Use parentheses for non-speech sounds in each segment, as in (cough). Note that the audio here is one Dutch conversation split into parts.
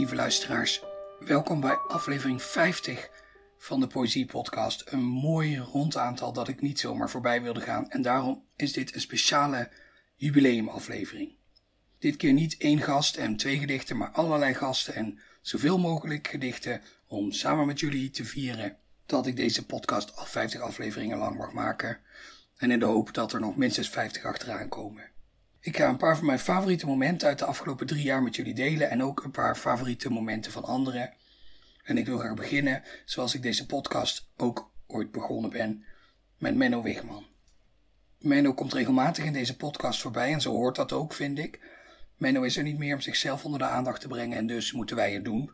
lieve luisteraars. Welkom bij aflevering 50 van de Poëzie Podcast. Een mooi rond aantal dat ik niet zomaar voorbij wilde gaan. En daarom is dit een speciale jubileumaflevering. Dit keer niet één gast en twee gedichten, maar allerlei gasten en zoveel mogelijk gedichten om samen met jullie te vieren dat ik deze podcast al 50 afleveringen lang mag maken. En in de hoop dat er nog minstens 50 achteraan komen. Ik ga een paar van mijn favoriete momenten uit de afgelopen drie jaar met jullie delen en ook een paar favoriete momenten van anderen. En ik wil graag beginnen, zoals ik deze podcast ook ooit begonnen ben, met Menno Wigman. Menno komt regelmatig in deze podcast voorbij en zo hoort dat ook, vind ik. Menno is er niet meer om zichzelf onder de aandacht te brengen en dus moeten wij het doen.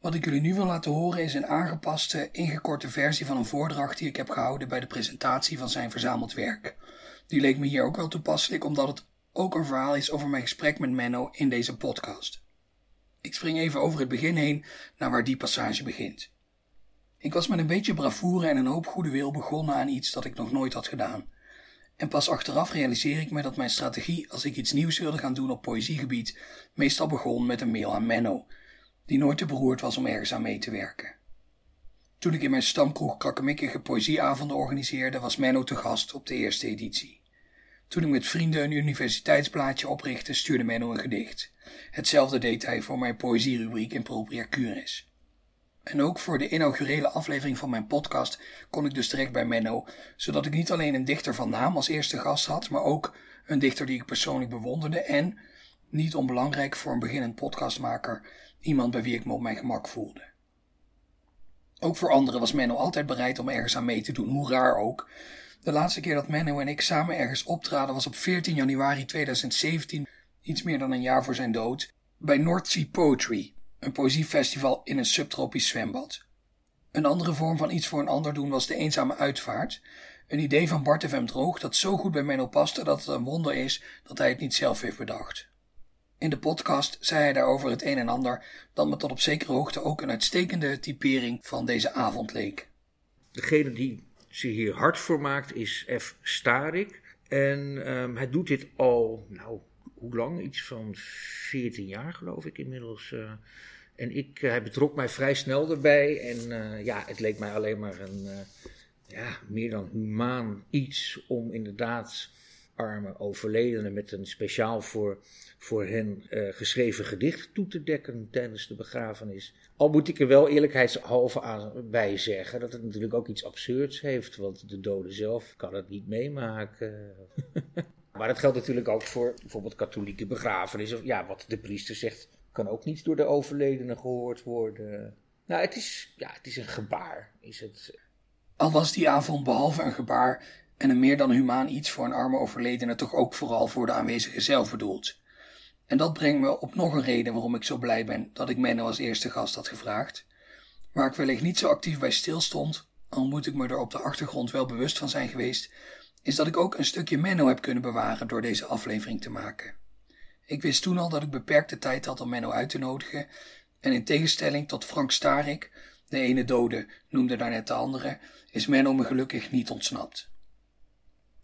Wat ik jullie nu wil laten horen is een aangepaste, ingekorte versie van een voordracht die ik heb gehouden bij de presentatie van zijn verzameld werk. Die leek me hier ook wel toepasselijk omdat het ook een verhaal is over mijn gesprek met Menno in deze podcast. Ik spring even over het begin heen naar waar die passage begint. Ik was met een beetje bravoure en een hoop goede wil begonnen aan iets dat ik nog nooit had gedaan. En pas achteraf realiseer ik me dat mijn strategie als ik iets nieuws wilde gaan doen op poëziegebied meestal begon met een mail aan Menno, die nooit te beroerd was om ergens aan mee te werken. Toen ik in mijn stamkroeg krakkemikkige poëzieavonden organiseerde, was Menno te gast op de eerste editie. Toen ik met vrienden een universiteitsblaadje oprichtte, stuurde Menno een gedicht. Hetzelfde deed hij voor mijn poëzierubriek in Propria Curis. En ook voor de inaugurele aflevering van mijn podcast kon ik dus terecht bij Menno, zodat ik niet alleen een dichter van naam als eerste gast had, maar ook een dichter die ik persoonlijk bewonderde en, niet onbelangrijk voor een beginnend podcastmaker, iemand bij wie ik me op mijn gemak voelde. Ook voor anderen was Menno altijd bereid om ergens aan mee te doen, hoe raar ook, de laatste keer dat Menno en ik samen ergens optraden was op 14 januari 2017, iets meer dan een jaar voor zijn dood, bij North Sea Poetry, een poëziefestival in een subtropisch zwembad. Een andere vorm van iets voor een ander doen was de eenzame uitvaart, een idee van Bart FM Droog dat zo goed bij Menno paste dat het een wonder is dat hij het niet zelf heeft bedacht. In de podcast zei hij daarover het een en ander dat me tot op zekere hoogte ook een uitstekende typering van deze avond leek. Degene die zich hier hard voor maakt is F. Starik. En um, hij doet dit al, nou, hoe lang? Iets van 14 jaar geloof ik inmiddels. Uh, en ik, uh, hij betrok mij vrij snel erbij. En uh, ja, het leek mij alleen maar een ja, meer dan humaan iets om inderdaad arme overledenen met een speciaal voor, voor hen geschreven gedicht toe te dekken tijdens de begrafenis. Al moet ik er wel eerlijkheidshalve aan bij zeggen dat het natuurlijk ook iets absurds heeft, want de dode zelf kan het niet meemaken. (laughs) maar dat geldt natuurlijk ook voor bijvoorbeeld katholieke begrafenissen. Ja, wat de priester zegt, kan ook niet door de overledene gehoord worden. Nou, het is, ja, het is een gebaar, is het. Al was die avond behalve een gebaar en een meer dan humaan iets voor een arme overledene toch ook vooral voor de aanwezige zelf bedoeld. En dat brengt me op nog een reden waarom ik zo blij ben dat ik Menno als eerste gast had gevraagd. Waar ik wellicht niet zo actief bij stilstond, al moet ik me er op de achtergrond wel bewust van zijn geweest, is dat ik ook een stukje Menno heb kunnen bewaren door deze aflevering te maken. Ik wist toen al dat ik beperkte tijd had om Menno uit te nodigen, en in tegenstelling tot Frank Starik, de ene dode noemde daarnet de andere, is Menno me gelukkig niet ontsnapt.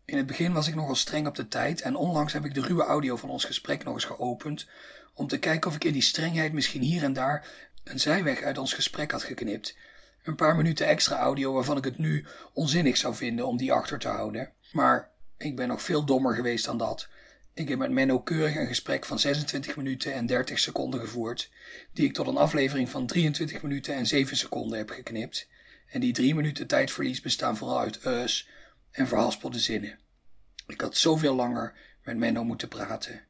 In het begin was ik nogal streng op de tijd en onlangs heb ik de ruwe audio van ons gesprek nog eens geopend om te kijken of ik in die strengheid misschien hier en daar een zijweg uit ons gesprek had geknipt. Een paar minuten extra audio waarvan ik het nu onzinnig zou vinden om die achter te houden. Maar ik ben nog veel dommer geweest dan dat. Ik heb met Menno keurig een gesprek van 26 minuten en 30 seconden gevoerd, die ik tot een aflevering van 23 minuten en 7 seconden heb geknipt. En die drie minuten tijdverlies bestaan vooral uit us, en verhaspelde zinnen. Ik had zoveel langer met Menno moeten praten.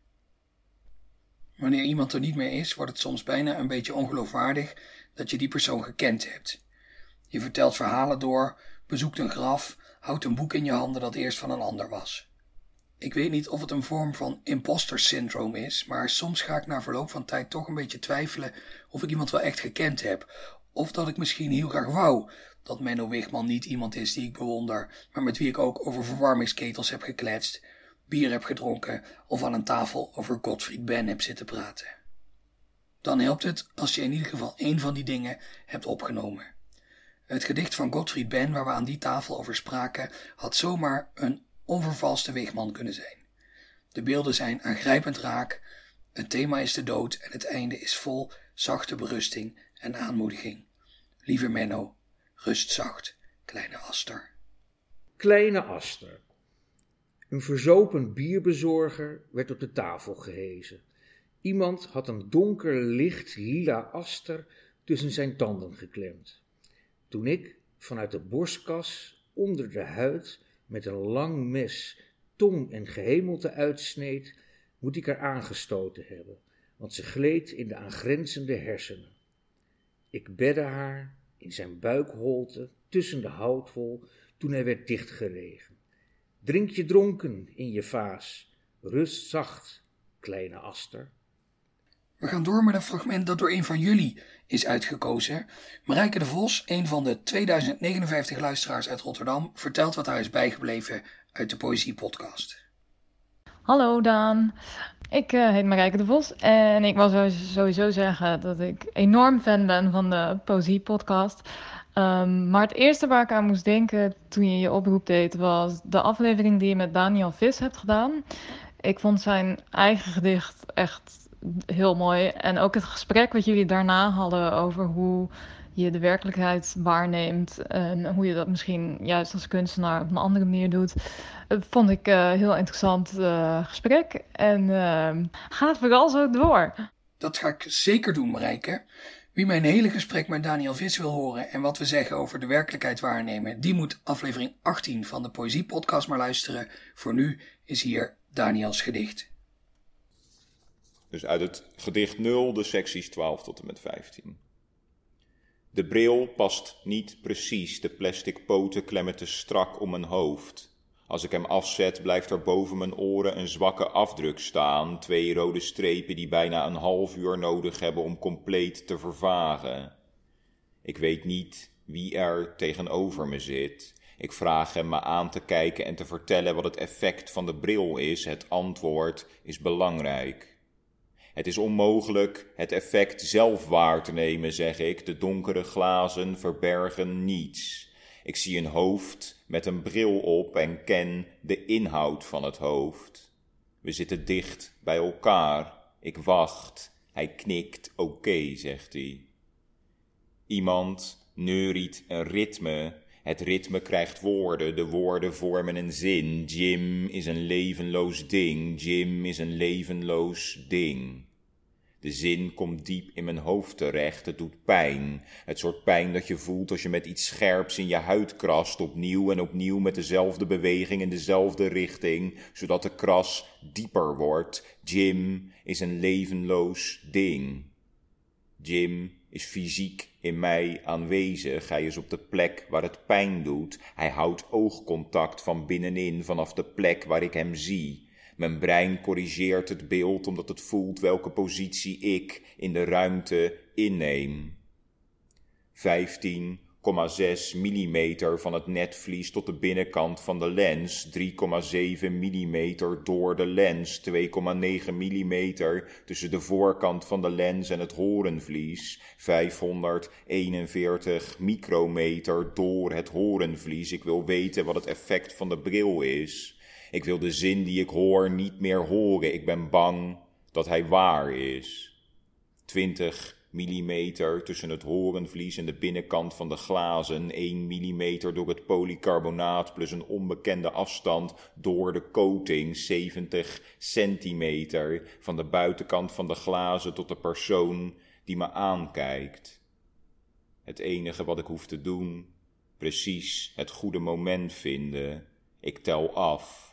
Wanneer iemand er niet meer is, wordt het soms bijna een beetje ongeloofwaardig dat je die persoon gekend hebt. Je vertelt verhalen door, bezoekt een graf, houdt een boek in je handen dat eerst van een ander was. Ik weet niet of het een vorm van imposter syndroom is, maar soms ga ik na verloop van tijd toch een beetje twijfelen of ik iemand wel echt gekend heb, of dat ik misschien heel graag wou dat Menno Wigman niet iemand is die ik bewonder, maar met wie ik ook over verwarmingsketels heb gekletst, bier heb gedronken of aan een tafel over Gottfried Ben heb zitten praten. Dan helpt het als je in ieder geval één van die dingen hebt opgenomen. Het gedicht van Gottfried Ben, waar we aan die tafel over spraken, had zomaar een onvervalste Wigman kunnen zijn. De beelden zijn aangrijpend raak, het thema is de dood en het einde is vol zachte berusting en aanmoediging. Lieve Menno, rust zacht, kleine Aster. Kleine Aster. Een verzopen bierbezorger werd op de tafel gehezen. Iemand had een donker licht lila aster tussen zijn tanden geklemd. Toen ik vanuit de borstkas onder de huid met een lang mes tong en gehemelte uitsneed, moet ik haar aangestoten hebben, want ze gleed in de aangrenzende hersenen. Ik bedde haar in zijn buikholte tussen de houtwol toen hij werd dichtgeregen. Drink je dronken in je vaas, rust zacht, kleine aster. We gaan door met een fragment dat door een van jullie is uitgekozen. Marijke de Vos, een van de 2059 luisteraars uit Rotterdam, vertelt wat haar is bijgebleven uit de Poëzie Podcast. Hallo Daan, ik uh, heet Marijke de Vos en ik wil sowieso zeggen dat ik enorm fan ben van de Poëzie Podcast. Um, maar het eerste waar ik aan moest denken toen je je oproep deed was de aflevering die je met Daniel Vis hebt gedaan. Ik vond zijn eigen gedicht echt heel mooi. En ook het gesprek wat jullie daarna hadden over hoe je de werkelijkheid waarneemt. En hoe je dat misschien juist als kunstenaar op een andere manier doet. Dat vond ik een heel interessant uh, gesprek. En uh, ga vooral zo door. Dat ga ik zeker doen, Marijke. Wie mijn hele gesprek met Daniel Vis wil horen en wat we zeggen over de werkelijkheid waarnemen, die moet aflevering 18 van de Poëzie Podcast maar luisteren. Voor nu is hier Daniels gedicht. Dus uit het gedicht 0, de secties 12 tot en met 15. De bril past niet precies, de plastic poten klemmen te strak om mijn hoofd. Als ik hem afzet, blijft er boven mijn oren een zwakke afdruk staan, twee rode strepen die bijna een half uur nodig hebben om compleet te vervagen. Ik weet niet wie er tegenover me zit. Ik vraag hem me aan te kijken en te vertellen wat het effect van de bril is. Het antwoord is belangrijk. Het is onmogelijk het effect zelf waar te nemen, zeg ik. De donkere glazen verbergen niets. Ik zie een hoofd met een bril op en ken de inhoud van het hoofd. We zitten dicht bij elkaar. Ik wacht. Hij knikt, oké, zegt hij. Iemand neuriet een ritme. Het ritme krijgt woorden, de woorden vormen een zin. Jim is een levenloos ding, Jim is een levenloos ding. De zin komt diep in mijn hoofd terecht. Het doet pijn. Het soort pijn dat je voelt als je met iets scherps in je huid krast, opnieuw en opnieuw met dezelfde beweging in dezelfde richting, zodat de kras dieper wordt. Jim is een levenloos ding. Jim is fysiek in mij aanwezig. Hij is op de plek waar het pijn doet. Hij houdt oogcontact van binnenin vanaf de plek waar ik hem zie. Mijn brein corrigeert het beeld omdat het voelt welke positie ik in de ruimte inneem. 15,6 mm van het netvlies tot de binnenkant van de lens, 3,7 mm door de lens, 2,9 mm tussen de voorkant van de lens en het horenvlies, 541 micrometer door het horenvlies. Ik wil weten wat het effect van de bril is. Ik wil de zin die ik hoor niet meer horen. Ik ben bang dat hij waar is. 20 millimeter tussen het horenvlies en de binnenkant van de glazen, 1 millimeter door het polycarbonaat plus een onbekende afstand door de coating, 70 centimeter van de buitenkant van de glazen tot de persoon die me aankijkt. Het enige wat ik hoef te doen, precies het goede moment vinden. Ik tel af.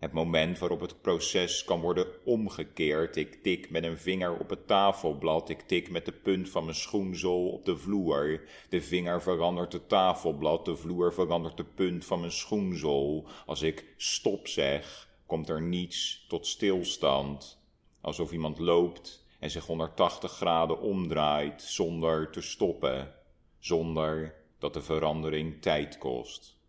Het moment waarop het proces kan worden omgekeerd. Ik tik met een vinger op het tafelblad. Ik tik met de punt van mijn schoenzool op de vloer. De vinger verandert het tafelblad. De vloer verandert de punt van mijn schoenzool. Als ik stop zeg, komt er niets tot stilstand. Alsof iemand loopt en zich 180 graden omdraait zonder te stoppen. Zonder dat de verandering tijd kost.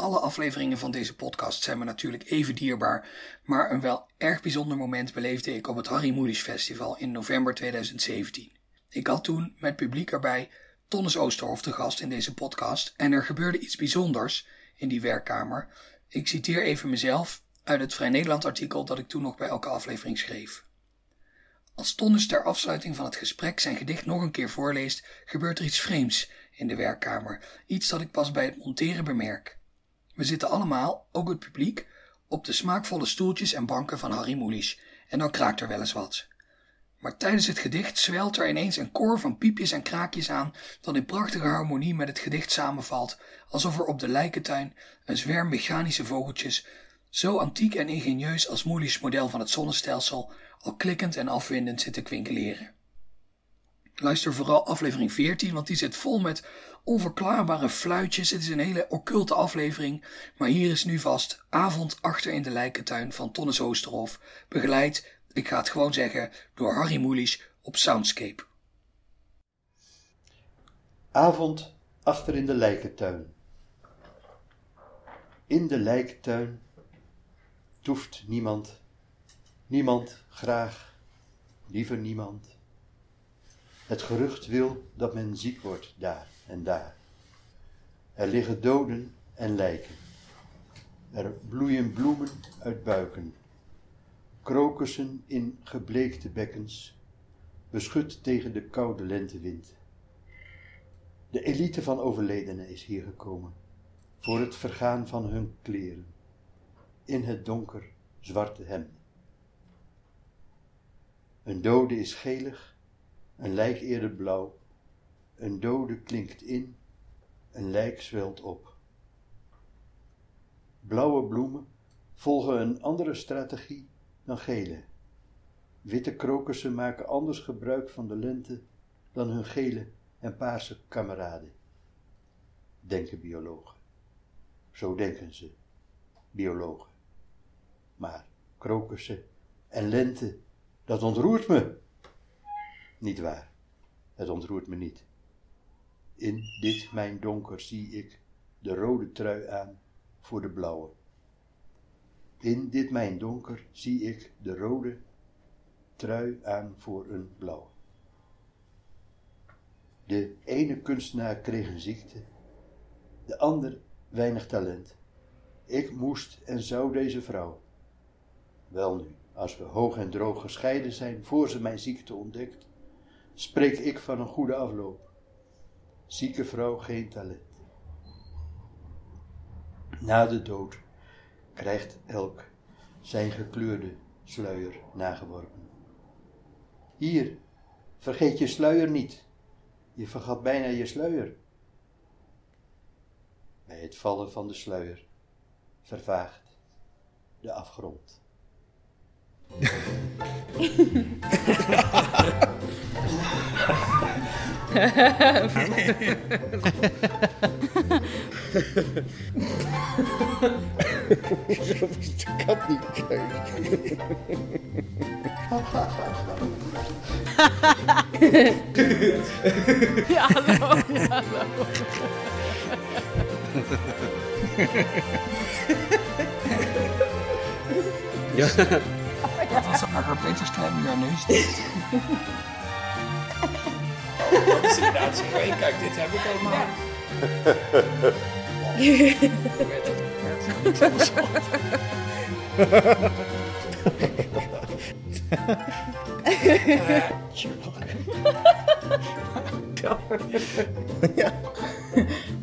Alle afleveringen van deze podcast zijn me natuurlijk even dierbaar, maar een wel erg bijzonder moment beleefde ik op het Harry Moedisch Festival in november 2017. Ik had toen met publiek erbij Tonnes Oosterhof te gast in deze podcast en er gebeurde iets bijzonders in die werkkamer. Ik citeer even mezelf uit het Vrij Nederland artikel dat ik toen nog bij elke aflevering schreef. Als Tonnes ter afsluiting van het gesprek zijn gedicht nog een keer voorleest, gebeurt er iets vreemds in de werkkamer. Iets dat ik pas bij het monteren bemerk. We zitten allemaal, ook het publiek, op de smaakvolle stoeltjes en banken van Harry Mulisch, en dan kraakt er wel eens wat. Maar tijdens het gedicht zwelt er ineens een koor van piepjes en kraakjes aan, dat in prachtige harmonie met het gedicht samenvalt, alsof er op de lijkentuin een zwerm mechanische vogeltjes, zo antiek en ingenieus als Mulisch model van het zonnestelsel, al klikkend en afwindend zitten kwinkeleren. Luister vooral aflevering 14, want die zit vol met onverklaarbare fluitjes. Het is een hele occulte aflevering, maar hier is nu vast Avond achter in de lijkentuin van Tonnes Oosterhof, begeleid, ik ga het gewoon zeggen, door Harry Mulisch op Soundscape. Avond achter in de lijkentuin. In de lijkentuin toeft niemand, niemand graag, liever niemand. Het gerucht wil dat men ziek wordt daar en daar. Er liggen doden en lijken. Er bloeien bloemen uit buiken. Krokussen in gebleekte bekkens, beschut tegen de koude lentewind. De elite van overledenen is hier gekomen, voor het vergaan van hun kleren, in het donker zwarte hemden. Een dode is gelig, een lijk eerder blauw, een dode klinkt in, een lijk zwelt op. Blauwe bloemen volgen een andere strategie dan gele. Witte krokussen maken anders gebruik van de lente dan hun gele en paarse kameraden. Denken biologen. Zo denken ze, biologen. Maar krokussen en lente, dat ontroert me. Niet waar, het ontroert me niet. In dit mijn donker zie ik de rode trui aan voor de blauwe. In dit mijn donker zie ik de rode trui aan voor een blauwe. De ene kunstenaar kreeg een ziekte, de ander weinig talent. Ik moest en zou deze vrouw. Wel nu, als we hoog en droog gescheiden zijn voor ze mijn ziekte ontdekt, spreek ik van een goede afloop. Zieke vrouw geen talent. Na de dood krijgt elk zijn gekleurde sluier nageworpen. Hier, vergeet je sluier niet. Je vergat bijna je sluier. Bij het vallen van de sluier vervaagt de afgrond. (laughs) Zo is de kat niet. Ja, hallo. hallo. Ja, Dat was Peters klein jaar neus. Dat is inderdaad zo. Kijk, dit heb ik allemaal.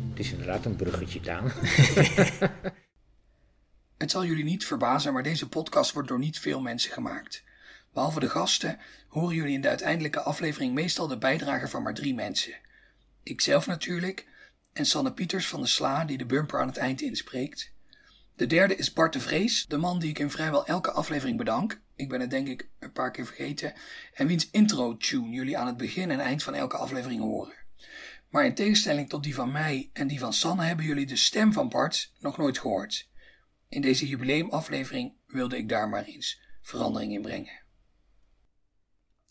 het is inderdaad een bruggetje, Daan. Het zal jullie niet verbazen, maar deze podcast wordt door niet veel mensen gemaakt. Behalve de gasten horen jullie in de uiteindelijke aflevering meestal de bijdrage van maar drie mensen. Ikzelf natuurlijk en Sanne Pieters van de Sla die de bumper aan het eind inspreekt. De derde is Bart de Vrees, de man die ik in vrijwel elke aflevering bedank. Ik ben het denk ik een paar keer vergeten. En wiens intro-tune jullie aan het begin en eind van elke aflevering horen. Maar in tegenstelling tot die van mij en die van Sanne hebben jullie de stem van Bart nog nooit gehoord. In deze jubileumaflevering wilde ik daar maar eens verandering in brengen.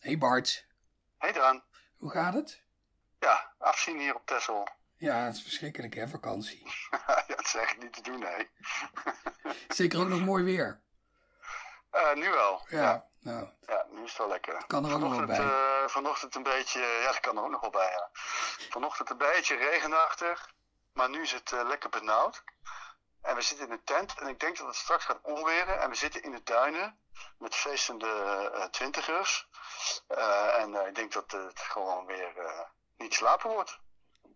Hey Bart, Hey Dan. hoe gaat het? Ja, afzien hier op Texel. Ja, het is verschrikkelijk hè, vakantie. (laughs) ja, dat is echt niet te doen, nee. (laughs) Zeker ook nog mooi weer. Eh, nu wel. Ja, nou, Ja, nu is het wel lekker. Kan er ook nog wel bij. eh, vanochtend een beetje, ja, dat kan er ook nog wel bij, ja. Vanochtend een beetje regenachtig, maar nu is het eh, lekker benauwd. En we zitten in een tent en ik denk dat het straks gaat onweren. En we zitten in de duinen met feestende eh, twintigers. Eh, en eh, ik denk dat het gewoon weer niet slapen wordt.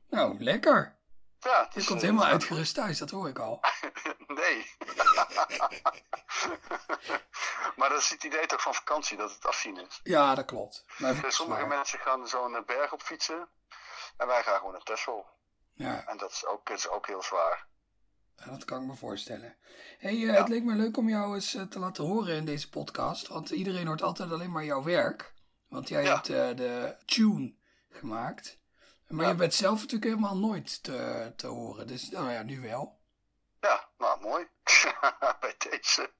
Nou, lekker. Ja, het Je komt helemaal uitgerust thuis, dat hoor ik al. (laughs) Nee. (laughs) maar dat is het idee toch van vakantie, dat het afzien is. Ja, dat klopt. Maar sommige mensen gaan zo'n berg op fietsen. En wij gaan gewoon naar Texel. Ja, En dat is ook, dat is ook heel zwaar. Dat kan ik me voorstellen. Hey, eh, Het leek me leuk om jou eens eh, te laten horen in deze podcast. Want iedereen hoort altijd alleen maar jouw werk. Want jij Ja. hebt eh, de tune gemaakt. Maar Ja. je bent zelf natuurlijk helemaal nooit te, te horen. Dus nou ja, nu wel. Ja, nou mooi. (laughs) Bij deze.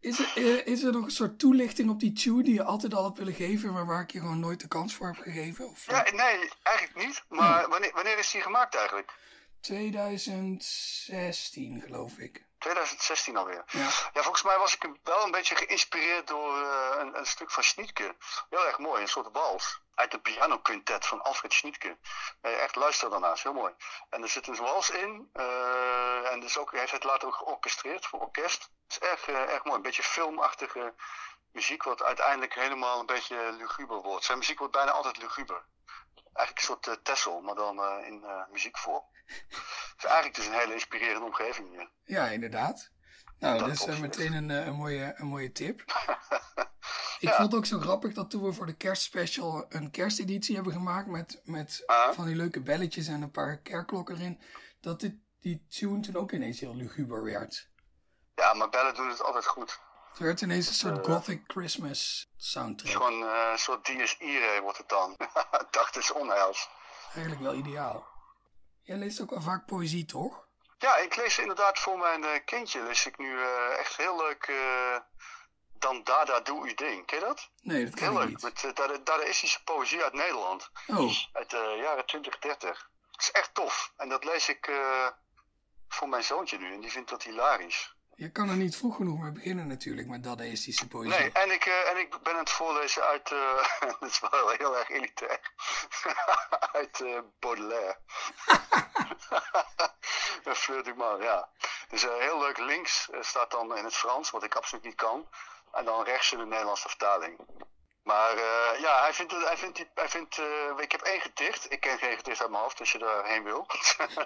Is er, is er nog een soort toelichting op die tune die je altijd al hebt willen geven, maar waar ik je gewoon nooit de kans voor heb gegeven? Of, Ja, nee, eigenlijk niet. Maar wanneer, wanneer is die gemaakt eigenlijk? 2016 geloof ik. 2016 alweer. Ja. Ja, volgens mij was ik wel een beetje geïnspireerd door eh, een, een stuk van Schnietke. Heel erg mooi, een soort wals. Uit de piano quintet van Alfred Schnietke. Eh, echt luister daarnaast, heel mooi. En er zit een wals in. eh, en dus ook, hij heeft het later ook georchestreerd voor orkest. Het is erg, erg mooi. Een beetje filmachtige muziek, wat uiteindelijk helemaal een beetje luguber wordt. Zijn muziek wordt bijna altijd luguber. Eigenlijk een soort uh, Tessel, maar dan uh, in uh, muziekvorm. Dus eigenlijk dus een hele inspirerende omgeving hier. Ja, inderdaad. Nou, Dat dat is meteen een, een, mooie, een mooie tip. (laughs) Ik Ja. vond het ook zo grappig dat toen we voor de kerstspecial een kersteditie hebben gemaakt met, met Ah. van die leuke belletjes en een paar kerkklokken erin, dat dit, die tune toen ook ineens heel luguber werd. Ja, maar bellen doen het altijd goed. Het werd ineens een soort gothic Christmas soundtrack. Gewoon uh, een soort Dies Irae wordt het dan. (laughs) Dacht is onheils. Eigenlijk wel ideaal. Jij leest ook wel vaak poëzie, toch? Ja, ik lees inderdaad voor mijn uh, kindje. Lees ik nu uh, echt heel leuk. Uh, dan Dada Doe Uw Ding. Ken je dat? Nee, dat ken heel ik leuk. niet. Met uh, Dadaïstische poëzie uit Nederland. Oh, Uit de jaren 20, 30. Dat is echt tof. En dat lees ik voor mijn zoontje nu. En die vindt dat hilarisch. Je kan er niet vroeg genoeg mee beginnen natuurlijk met dadaïstische poëzie. Nee, en ik, uh, en ik ben het voorlezen uit, uh, (laughs) dat is wel heel erg elitair, (laughs) uit uh, Baudelaire. Fleur du Mal, ja. Dus heel leuk links staat dan in het Frans, wat ik absoluut niet kan. En dan rechts in de Nederlandse vertaling. Maar uh, ja, hij vindt, hij vindt, hij vindt uh, ik heb één gedicht. Ik ken geen gedicht uit mijn hoofd als je daarheen wil.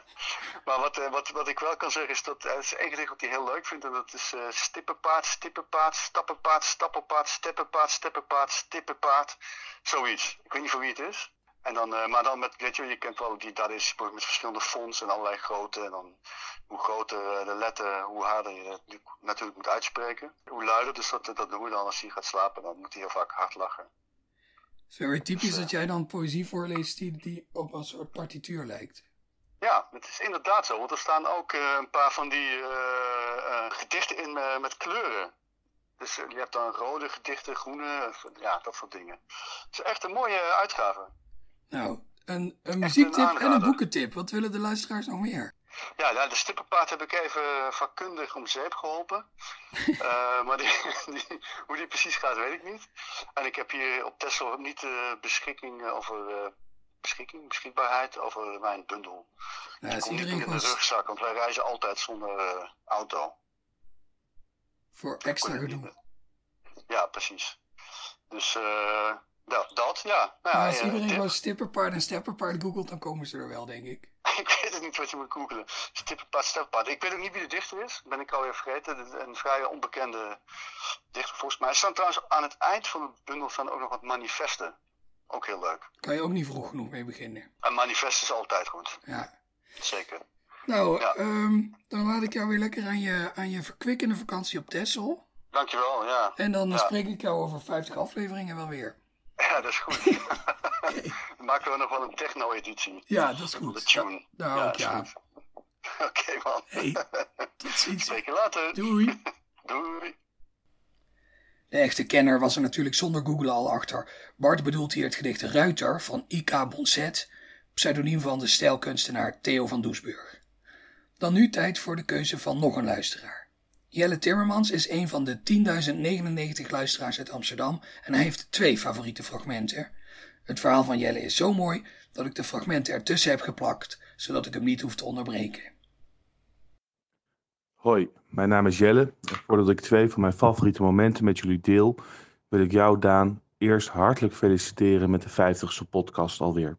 (laughs) maar wat, uh, wat, wat ik wel kan zeggen is dat het is één gedicht wat hij heel leuk vindt. En dat is stippenpaard, stippenpaard, stappenpaard, stappenpaard, steppenpaard, steppenpaard, stippenpaard. Zoiets. Ik weet niet van wie het is. En dan, uh, maar dan met, weet je, je kent wel die daar is met verschillende fonts en allerlei grootte. En dan hoe groter de letter, hoe harder je het natuurlijk moet uitspreken. Hoe luider, dus dat, dat doe je dan als hij gaat slapen, dan moet hij heel vaak hard lachen. Het is very typisch dus, dat jij dan poëzie voorleest die, die op een soort partituur lijkt. Ja, het is inderdaad zo, want er staan ook uh, een paar van die uh, uh, gedichten in met kleuren. Dus je hebt dan rode gedichten, groene, ja, dat soort dingen. Het is echt een mooie uitgave. Nou, een, een muziektip een en een boekentip. Wat willen de luisteraars nog meer? Ja, nou, de stippenpaard heb ik even vakkundig om zeep geholpen. uh, (laughs) maar die, (laughs) die, hoe die precies gaat, weet ik niet. En ik heb hier op Tesla niet de beschikking over uh, beschikking, beschikbaarheid over mijn bundel. Nou, dus is ik kom niet in de rugzak, want wij reizen altijd zonder uh, auto. Voor extra gedoe. Ja, precies. Dus uh, dat, dat, ja. Nou, ja als iedereen gewoon stipperpaard en stepperpaard googelt, dan komen ze er wel, denk ik. (laughs) ik weet het niet wat je moet googelen. Stippenpaard, steppenpaard. Ik weet ook niet wie de dichter is. Ben ik alweer vergeten. Een vrij onbekende dichter volgens mij. Er staan trouwens aan het eind van het bundel staan ook nog wat manifesten. Ook heel leuk. Kan je ook niet vroeg genoeg mee beginnen. Een manifest is altijd goed. Ja. Zeker. Nou, ja. um, dan laat ik jou weer lekker aan je, aan je verkwikkende vakantie op Texel. Dankjewel, ja. En dan ja. spreek ik jou over 50 afleveringen wel weer. (laughs) Ja, dat is goed. Dan (laughs) maken we nog wel een techno-editie. Ja, dat is goed. De tune. Nou, ja. ja. (laughs) Oké, okay, man. Hey, tot ziens. Later. Doei. Doei. De echte kenner was er natuurlijk zonder Google al achter. Bart bedoelt hier het gedicht Ruiter van I.K. Bonset, pseudoniem van de stijlkunstenaar Theo van Doesburg. Dan nu tijd voor de keuze van nog een luisteraar. Jelle Timmermans is een van de 10.099 luisteraars uit Amsterdam en hij heeft twee favoriete fragmenten. Het verhaal van Jelle is zo mooi dat ik de fragmenten ertussen heb geplakt, zodat ik hem niet hoef te onderbreken. Hoi, mijn naam is Jelle. Voordat ik twee van mijn favoriete momenten met jullie deel, wil ik jou, Daan, eerst hartelijk feliciteren met de 50ste podcast alweer.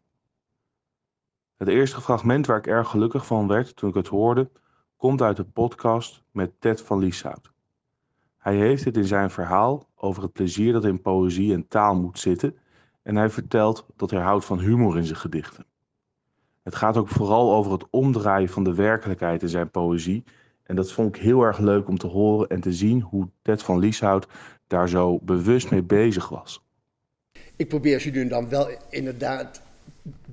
Het eerste fragment waar ik erg gelukkig van werd toen ik het hoorde, komt uit de podcast met Ted van Lieshout. Hij heeft het in zijn verhaal over het plezier dat in poëzie en taal moet zitten en hij vertelt dat hij houdt van humor in zijn gedichten. Het gaat ook vooral over het omdraaien van de werkelijkheid in zijn poëzie en dat vond ik heel erg leuk om te horen en te zien hoe Ted van Lieshout daar zo bewust mee bezig was. Ik probeer ze nu dan wel inderdaad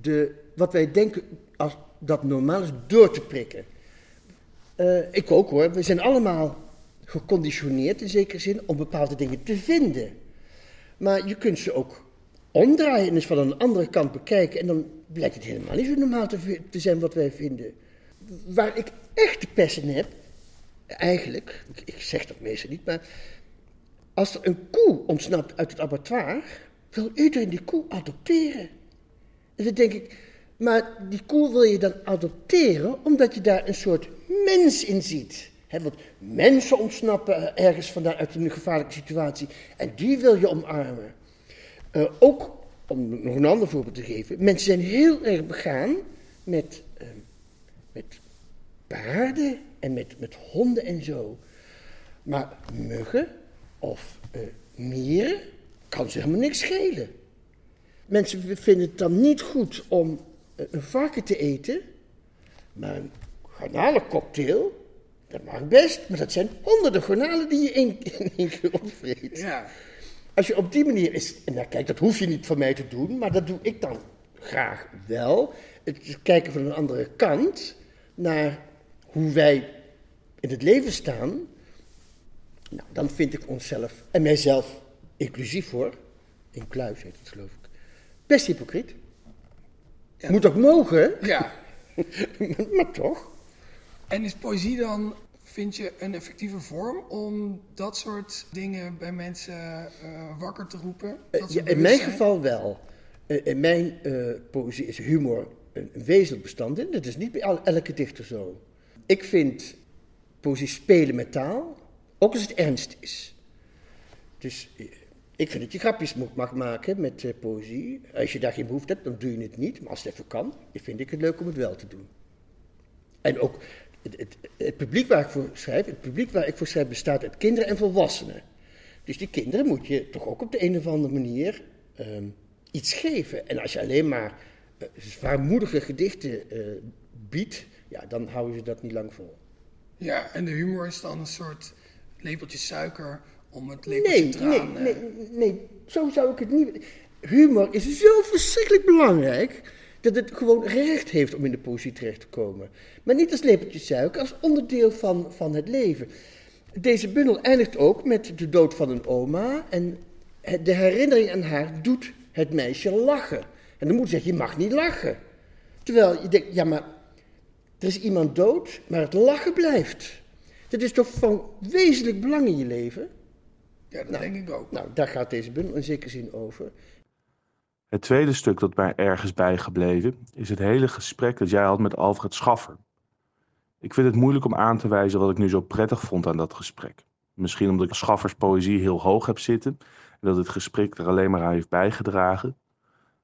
de, wat wij denken als dat normaal is door te prikken. Uh, ik ook hoor. We zijn allemaal geconditioneerd in zekere zin om bepaalde dingen te vinden. Maar je kunt ze ook omdraaien en eens van een andere kant bekijken. En dan blijkt het helemaal niet zo normaal te, te zijn wat wij vinden. Waar ik echt de pest in heb, eigenlijk, ik, zeg dat meestal niet, maar als er een koe ontsnapt uit het abattoir, wil iedereen die koe adopteren. En dan denk ik, maar die koe wil je dan adopteren omdat je daar een soort mens in ziet. Want mensen ontsnappen ergens vandaan uit een gevaarlijke situatie en die wil je omarmen. Uh, ook, om nog een ander voorbeeld te geven, mensen zijn heel erg begaan met, uh, met paarden en met, met honden en zo. Maar muggen of uh, mieren kan ze helemaal niks schelen. Mensen vinden het dan niet goed om een varken te eten, maar garnalencocktail, dat mag best, maar dat zijn honderden garnalen die je in, één keer opvreet. Ja. Als je op die manier is, en nou, kijk, dat hoef je niet van mij te doen, maar dat doe ik dan graag wel. Het kijken van een andere kant naar hoe wij in het leven staan. Nou, dan vind ik onszelf en mijzelf, inclusief hoor, in kluis heet het geloof ik, best hypocriet. Moet ook mogen. Ja. (laughs) maar toch. En is poëzie dan, vind je, een effectieve vorm om dat soort dingen bij mensen uh, wakker te roepen? Ja, in mijn geval wel. Uh, in mijn poëzie is humor een, een wezenlijk bestand in. Dat is niet bij elke dichter zo. Ik vind poëzie spelen met taal, ook als het ernst is. Dus ik vind dat je grapjes mag maken met uh, poëzie. Als je daar geen behoefte hebt, dan doe je het niet. Maar als het even kan, vind ik het leuk om het wel te doen. En ook het, het, het, publiek waar ik voor schrijf, het publiek waar ik voor schrijf, bestaat uit kinderen en volwassenen. Dus die kinderen moet je toch ook op de een of andere manier um, iets geven. En als je alleen maar uh, zwaarmoedige gedichten uh, biedt, ja, dan houden ze dat niet lang vol. Ja, en de humor is dan een soort lepeltje suiker om het lepeltje nee, traan... Nee, nee, nee, zo zou ik het niet... Humor is zo verschrikkelijk belangrijk dat het gewoon recht heeft om in de poëzie terecht te komen. Maar niet als lepeltje suiker, als onderdeel van, van het leven. Deze bundel eindigt ook met de dood van een oma en de herinnering aan haar doet het meisje lachen. En dan moet zeggen, je mag niet lachen. Terwijl je denkt, ja maar er is iemand dood, maar het lachen blijft. Dat is toch van wezenlijk belang in je leven? Ja, dat nou, denk ik ook. Nou, daar gaat deze bundel in zekere zin over. Het tweede stuk dat mij ergens bijgebleven is het hele gesprek dat jij had met Alfred Schaffer. Ik vind het moeilijk om aan te wijzen wat ik nu zo prettig vond aan dat gesprek. Misschien omdat ik Schaffers poëzie heel hoog heb zitten en dat het gesprek er alleen maar aan heeft bijgedragen.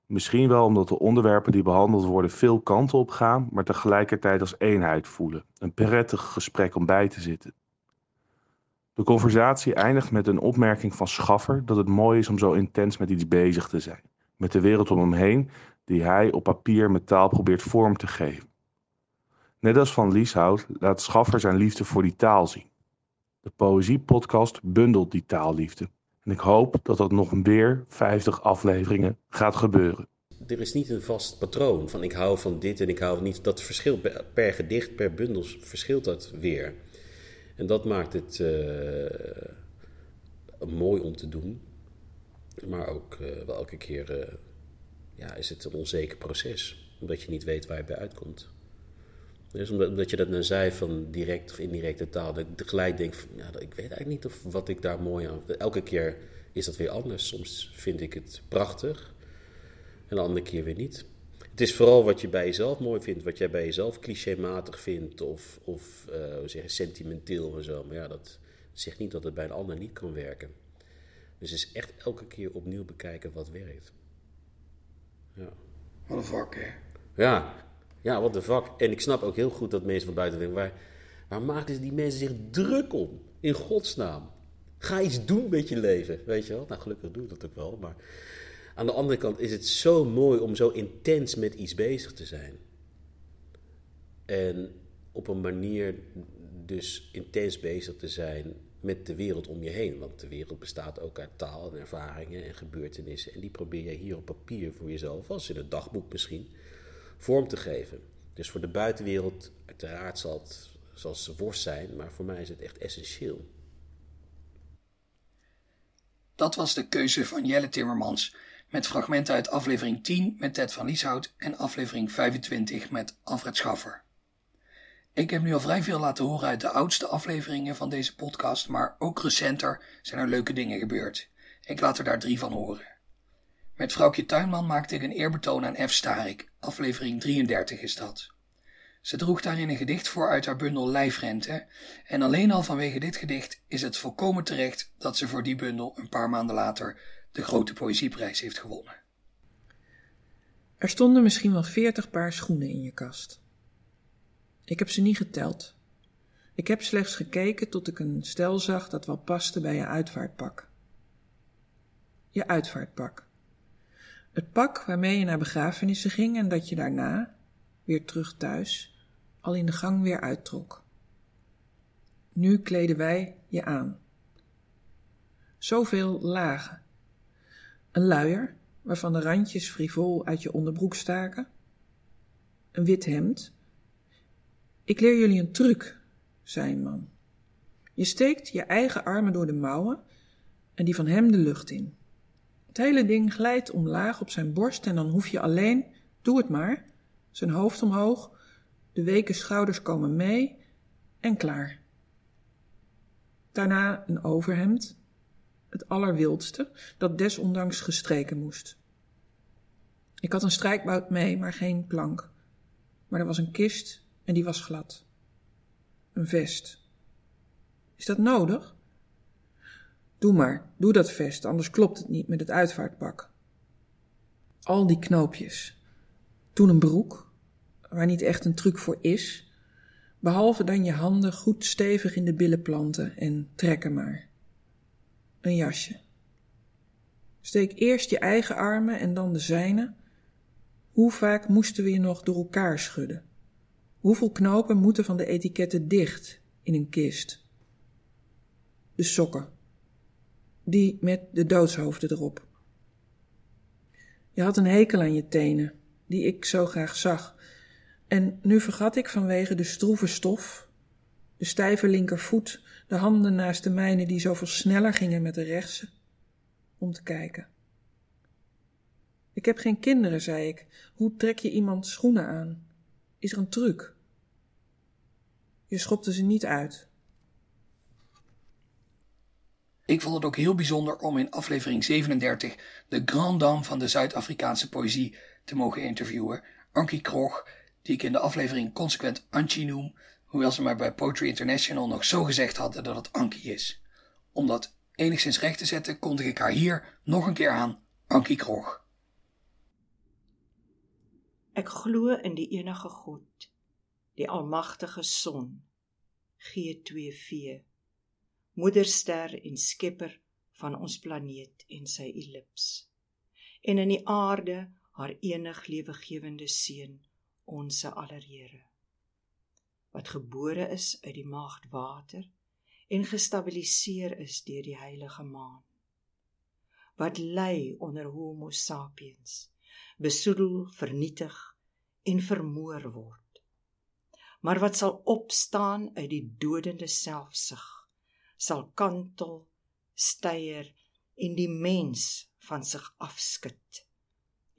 Misschien wel omdat de onderwerpen die behandeld worden veel kanten op gaan, maar tegelijkertijd als eenheid voelen. Een prettig gesprek om bij te zitten. De conversatie eindigt met een opmerking van Schaffer dat het mooi is om zo intens met iets bezig te zijn. Met de wereld om hem heen, die hij op papier met taal probeert vorm te geven. Net als van Lieshout laat Schaffer zijn liefde voor die taal zien. De Poëzie-podcast bundelt die taalliefde. En ik hoop dat dat nog weer 50 afleveringen gaat gebeuren. Er is niet een vast patroon van ik hou van dit en ik hou niet. Dat verschilt per gedicht, per bundel verschilt dat weer. En dat maakt het uh, mooi om te doen. Maar ook uh, wel elke keer uh, ja, is het een onzeker proces. Omdat je niet weet waar je bij uitkomt. Dus omdat, je dat nou zei van direct of indirecte taal, dat ik tegelijk denk van, ik weet eigenlijk niet of wat ik daar mooi aan... Elke keer is dat weer anders. Soms vind ik het prachtig en de andere keer weer niet. Het is vooral wat je bij jezelf mooi vindt, wat jij bij jezelf clichématig vindt of, of hoe zeg sentimenteel en zo. Maar ja, dat zegt niet dat het bij een ander niet kan werken. Dus het is echt elke keer opnieuw bekijken wat werkt. Ja. Wat een vak, hè? Ja, ja, wat een vak. En ik snap ook heel goed dat mensen van buiten denken, waar, waar maken die mensen zich druk om? In godsnaam. Ga iets doen met je leven, weet je wel. Nou, gelukkig doe ik dat ook wel, maar... Aan de andere kant is het zo mooi om zo intens met iets bezig te zijn. En op een manier dus intens bezig te zijn met de wereld om je heen. Want de wereld bestaat ook uit taal en ervaringen en gebeurtenissen. En die probeer je hier op papier voor jezelf, als in het dagboek misschien, vorm te geven. Dus voor de buitenwereld, uiteraard zal het zoals worst zijn, maar voor mij is het echt essentieel. Dat was de keuze van Jelle Timmermans met fragmenten uit aflevering 10 met Ted van Lieshout en aflevering 25 met Alfred Schaffer. Ik heb nu al vrij veel laten horen uit de oudste afleveringen van deze podcast, maar ook recenter zijn er leuke dingen gebeurd. Ik laat er daar drie van horen. Met vrouwtje Tuinman maakte ik een eerbetoon aan F. Starik, aflevering 33 is dat. Ze droeg daarin een gedicht voor uit haar bundel Lijfrente, en alleen al vanwege dit gedicht is het volkomen terecht dat ze voor die bundel een paar maanden later de grote poëzieprijs heeft gewonnen. Er stonden misschien wel veertig paar schoenen in je kast. Ik heb ze niet geteld. Ik heb slechts gekeken tot ik een stel zag dat wel paste bij je uitvaartpak. Je uitvaartpak. Het pak waarmee je naar begrafenissen ging en dat je daarna, weer terug thuis, al in de gang weer uittrok. Nu kleden wij je aan. Zoveel lagen. Een luier, waarvan de randjes frivol uit je onderbroek staken. Een wit hemd. Ik leer jullie een truc, zei man. Je steekt je eigen armen door de mouwen en die van hem de lucht in. Het hele ding glijdt omlaag op zijn borst en dan hoef je alleen, doe het maar, zijn hoofd omhoog, de weken schouders komen mee en klaar. Daarna een overhemd, het allerwildste, dat desondanks gestreken moest. Ik had een strijkbout mee, maar geen plank. Maar er was een kist en die was glad. Een vest. Is dat nodig? Doe maar, doe dat vest, anders klopt het niet met het uitvaartpak. Al die knoopjes. Toen een broek, waar niet echt een truc voor is, behalve dan je handen goed stevig in de billen planten en trekken maar een jasje. Steek eerst je eigen armen en dan de zijne. Hoe vaak moesten we je nog door elkaar schudden? Hoeveel knopen moeten van de etiketten dicht in een kist? De sokken. Die met de doodshoofden erop. Je had een hekel aan je tenen, die ik zo graag zag. En nu vergat ik vanwege de stroeve stof de stijve linkervoet, de handen naast de mijne die zoveel sneller gingen met de rechtse, om te kijken. Ik heb geen kinderen, zei ik. Hoe trek je iemand schoenen aan? Is er een truc? Je schopte ze niet uit. Ik vond het ook heel bijzonder om in aflevering 37 de grand dame van de Zuid-Afrikaanse poëzie te mogen interviewen, Ankie Krog, die ik in de aflevering consequent Antje noem, hoewel ze maar bij Poetry International nog zo gezegd hadden dat het Ankie is. Om dat enigszins recht te zetten, kondig ik haar hier nog een keer aan, Ankie Krog. Ek glo in die enige God, die almagtige son, G2V, moederster en skepper van ons planeet en sy ellips. En in die aarde haar enig lewegewende seun, ons aller Here wat gebore is uit die maagd water en gestabiliseer is deur die heilige maan wat lê onder homo sapiens besoedel vernietig en vermoor word maar wat sal opstaan uit die dodende selfsug sal kantel steier en die mens van sig afskud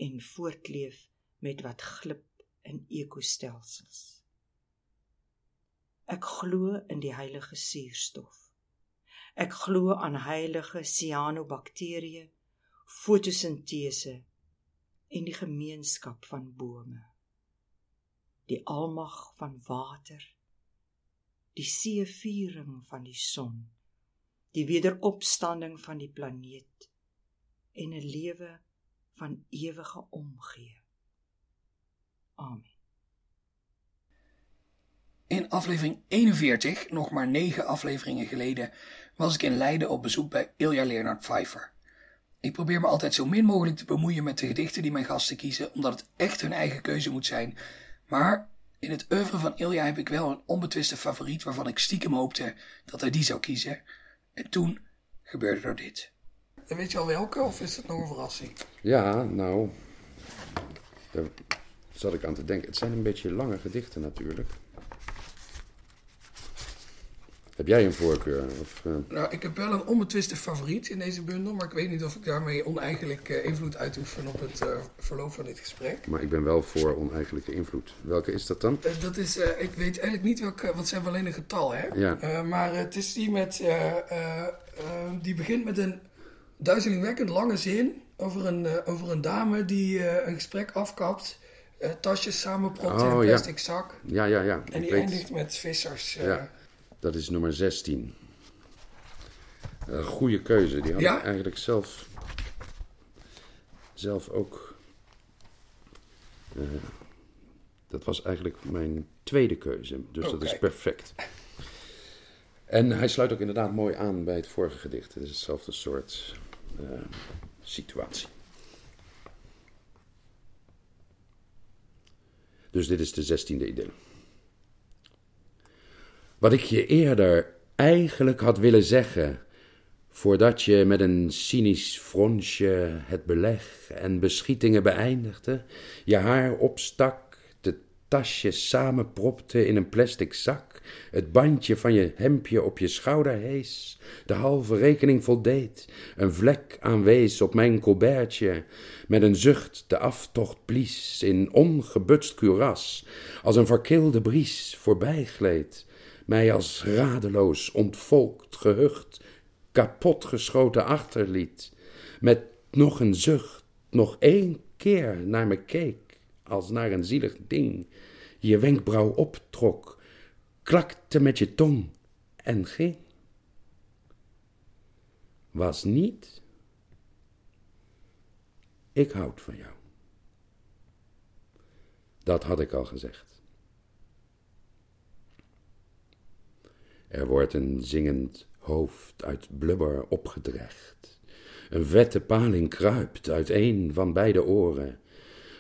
en voortleef met wat glip in ekostelsels Ek glo in die heilige suurstof. Ek glo aan heilige cyanobakterieë, fotosintese en die gemeenskap van bome. Die almag van water, die seeviering van die son, die wederopstanding van die planeet en 'n lewe van ewige omgee. Amen. In aflevering 41, nog maar negen afleveringen geleden, was ik in Leiden op bezoek bij Ilja Leonard Pfeiffer. Ik probeer me altijd zo min mogelijk te bemoeien met de gedichten die mijn gasten kiezen, omdat het echt hun eigen keuze moet zijn. Maar in het oeuvre van Ilja heb ik wel een onbetwiste favoriet waarvan ik stiekem hoopte dat hij die zou kiezen. En toen gebeurde er dit. Weet je al welke of is het nog een verrassing? Ja, nou, daar zat ik aan te denken. Het zijn een beetje lange gedichten natuurlijk. Heb jij een voorkeur? Of, uh... Nou, ik heb wel een onbetwiste favoriet in deze bundel, maar ik weet niet of ik daarmee oneigenlijk invloed uitoefen op het uh, verloop van dit gesprek. Maar ik ben wel voor oneigenlijke invloed. Welke is dat dan? Dat is, ik weet eigenlijk niet welke, want ze hebben alleen een getal, hè? Ja. maar het is die met, die begint met een duizelingwekkend lange zin over een, over een dame die een gesprek afkapt. tasjes samenpropt oh, in een plastic ja. zak. Ja, ja, ja. En die eindigt met vissers. Ja. Dat is nummer 16. Een goede keuze. Die had ja? ik eigenlijk zelf, zelf ook. Uh, dat was eigenlijk mijn tweede keuze. Dus okay. dat is perfect. En hij sluit ook inderdaad mooi aan bij het vorige gedicht. Het is hetzelfde soort uh, situatie. Dus dit is de zestiende idylle. Wat ik je eerder eigenlijk had willen zeggen, voordat je met een cynisch fronsje het beleg en beschietingen beëindigde, je haar opstak, de tasjes samenpropte in een plastic zak, het bandje van je hemdje op je schouder hees, de halve rekening voldeed, een vlek aanwees op mijn colbertje, met een zucht de aftocht blies in ongebutst kuras, als een verkilde bries voorbijgleed, mij als radeloos, ontvolkt, gehucht, kapotgeschoten achterliet, met nog een zucht, nog één keer naar me keek, als naar een zielig ding, je wenkbrauw optrok, klakte met je tong en ging. Was niet, ik houd van jou. Dat had ik al gezegd. Er wordt een zingend hoofd uit blubber opgedrecht. Een vette paling kruipt uit een van beide oren.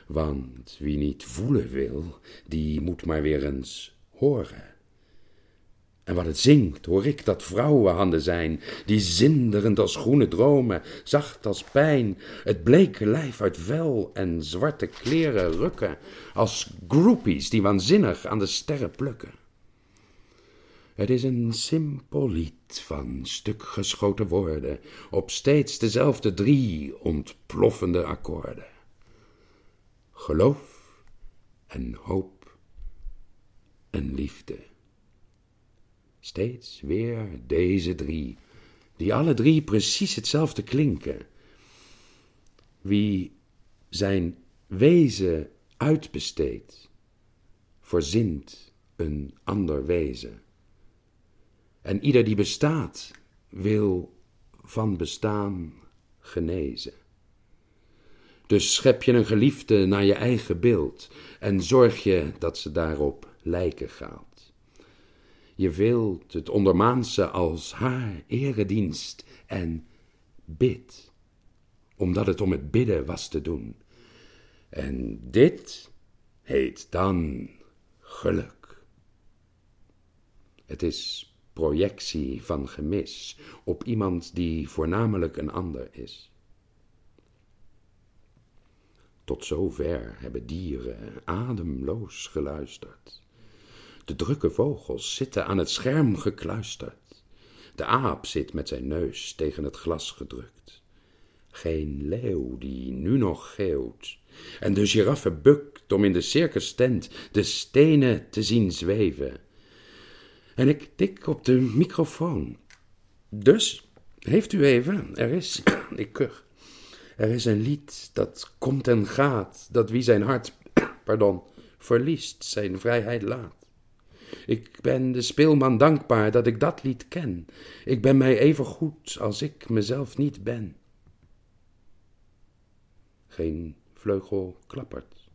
Want wie niet voelen wil, die moet maar weer eens horen. En wat het zingt, hoor ik dat vrouwenhanden zijn, die zinderend als groene dromen, zacht als pijn, het bleke lijf uit vel en zwarte kleren rukken, als groupies die waanzinnig aan de sterren plukken. Het is een simpel lied van stuk geschoten woorden, op steeds dezelfde drie ontploffende akkoorden. Geloof en hoop en liefde. Steeds weer deze drie, die alle drie precies hetzelfde klinken. Wie zijn wezen uitbesteedt, verzint een ander wezen. En ieder die bestaat, wil van bestaan genezen. Dus schep je een geliefde naar je eigen beeld en zorg je dat ze daarop lijken gaat. Je wilt het ondermaanse als haar eredienst en bid, omdat het om het bidden was te doen. En dit heet dan geluk. Het is projectie van gemis op iemand die voornamelijk een ander is. Tot zover hebben dieren ademloos geluisterd. De drukke vogels zitten aan het scherm gekluisterd. De aap zit met zijn neus tegen het glas gedrukt. Geen leeuw die nu nog geeuwt. En de giraffe bukt om in de circus tent de stenen te zien zweven. En ik tik op de microfoon. Dus, heeft u even, er is, (clears throat) ik kuch. Er is een lied dat komt en gaat, dat wie zijn hart, (clears throat) pardon, verliest, zijn vrijheid laat. Ik ben de speelman dankbaar dat ik dat lied ken. Ik ben mij even goed als ik mezelf niet ben. Geen vleugel klappert.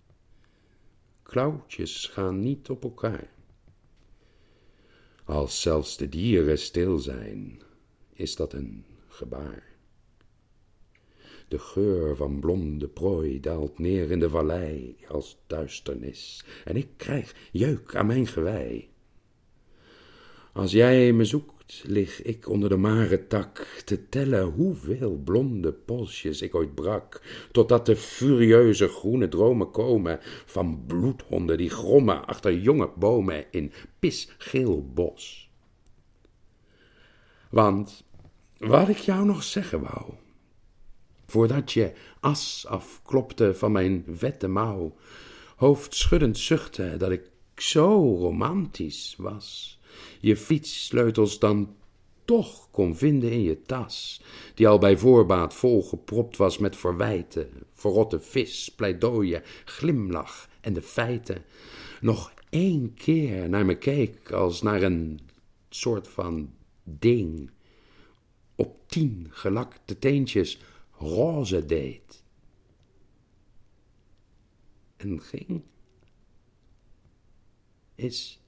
Klauwtjes gaan niet op elkaar. Als zelfs de dieren stil zijn, is dat een gebaar. De geur van blonde prooi daalt neer in de vallei als duisternis, en ik krijg jeuk aan mijn gewei. Als jij me zoekt, lig ik onder de mare tak te tellen hoeveel blonde polsjes ik ooit brak, totdat de furieuze groene dromen komen van bloedhonden die grommen achter jonge bomen in pisgeel bos. Want wat ik jou nog zeggen wou, voordat je as afklopte van mijn vette mouw, hoofdschuddend zuchtte dat ik zo romantisch was je fietssleutels dan toch kon vinden in je tas, die al bij voorbaat volgepropt was met verwijten, verrotte vis, pleidooien, glimlach en de feiten, nog één keer naar me keek als naar een soort van ding, op tien gelakte teentjes roze deed. En ging, is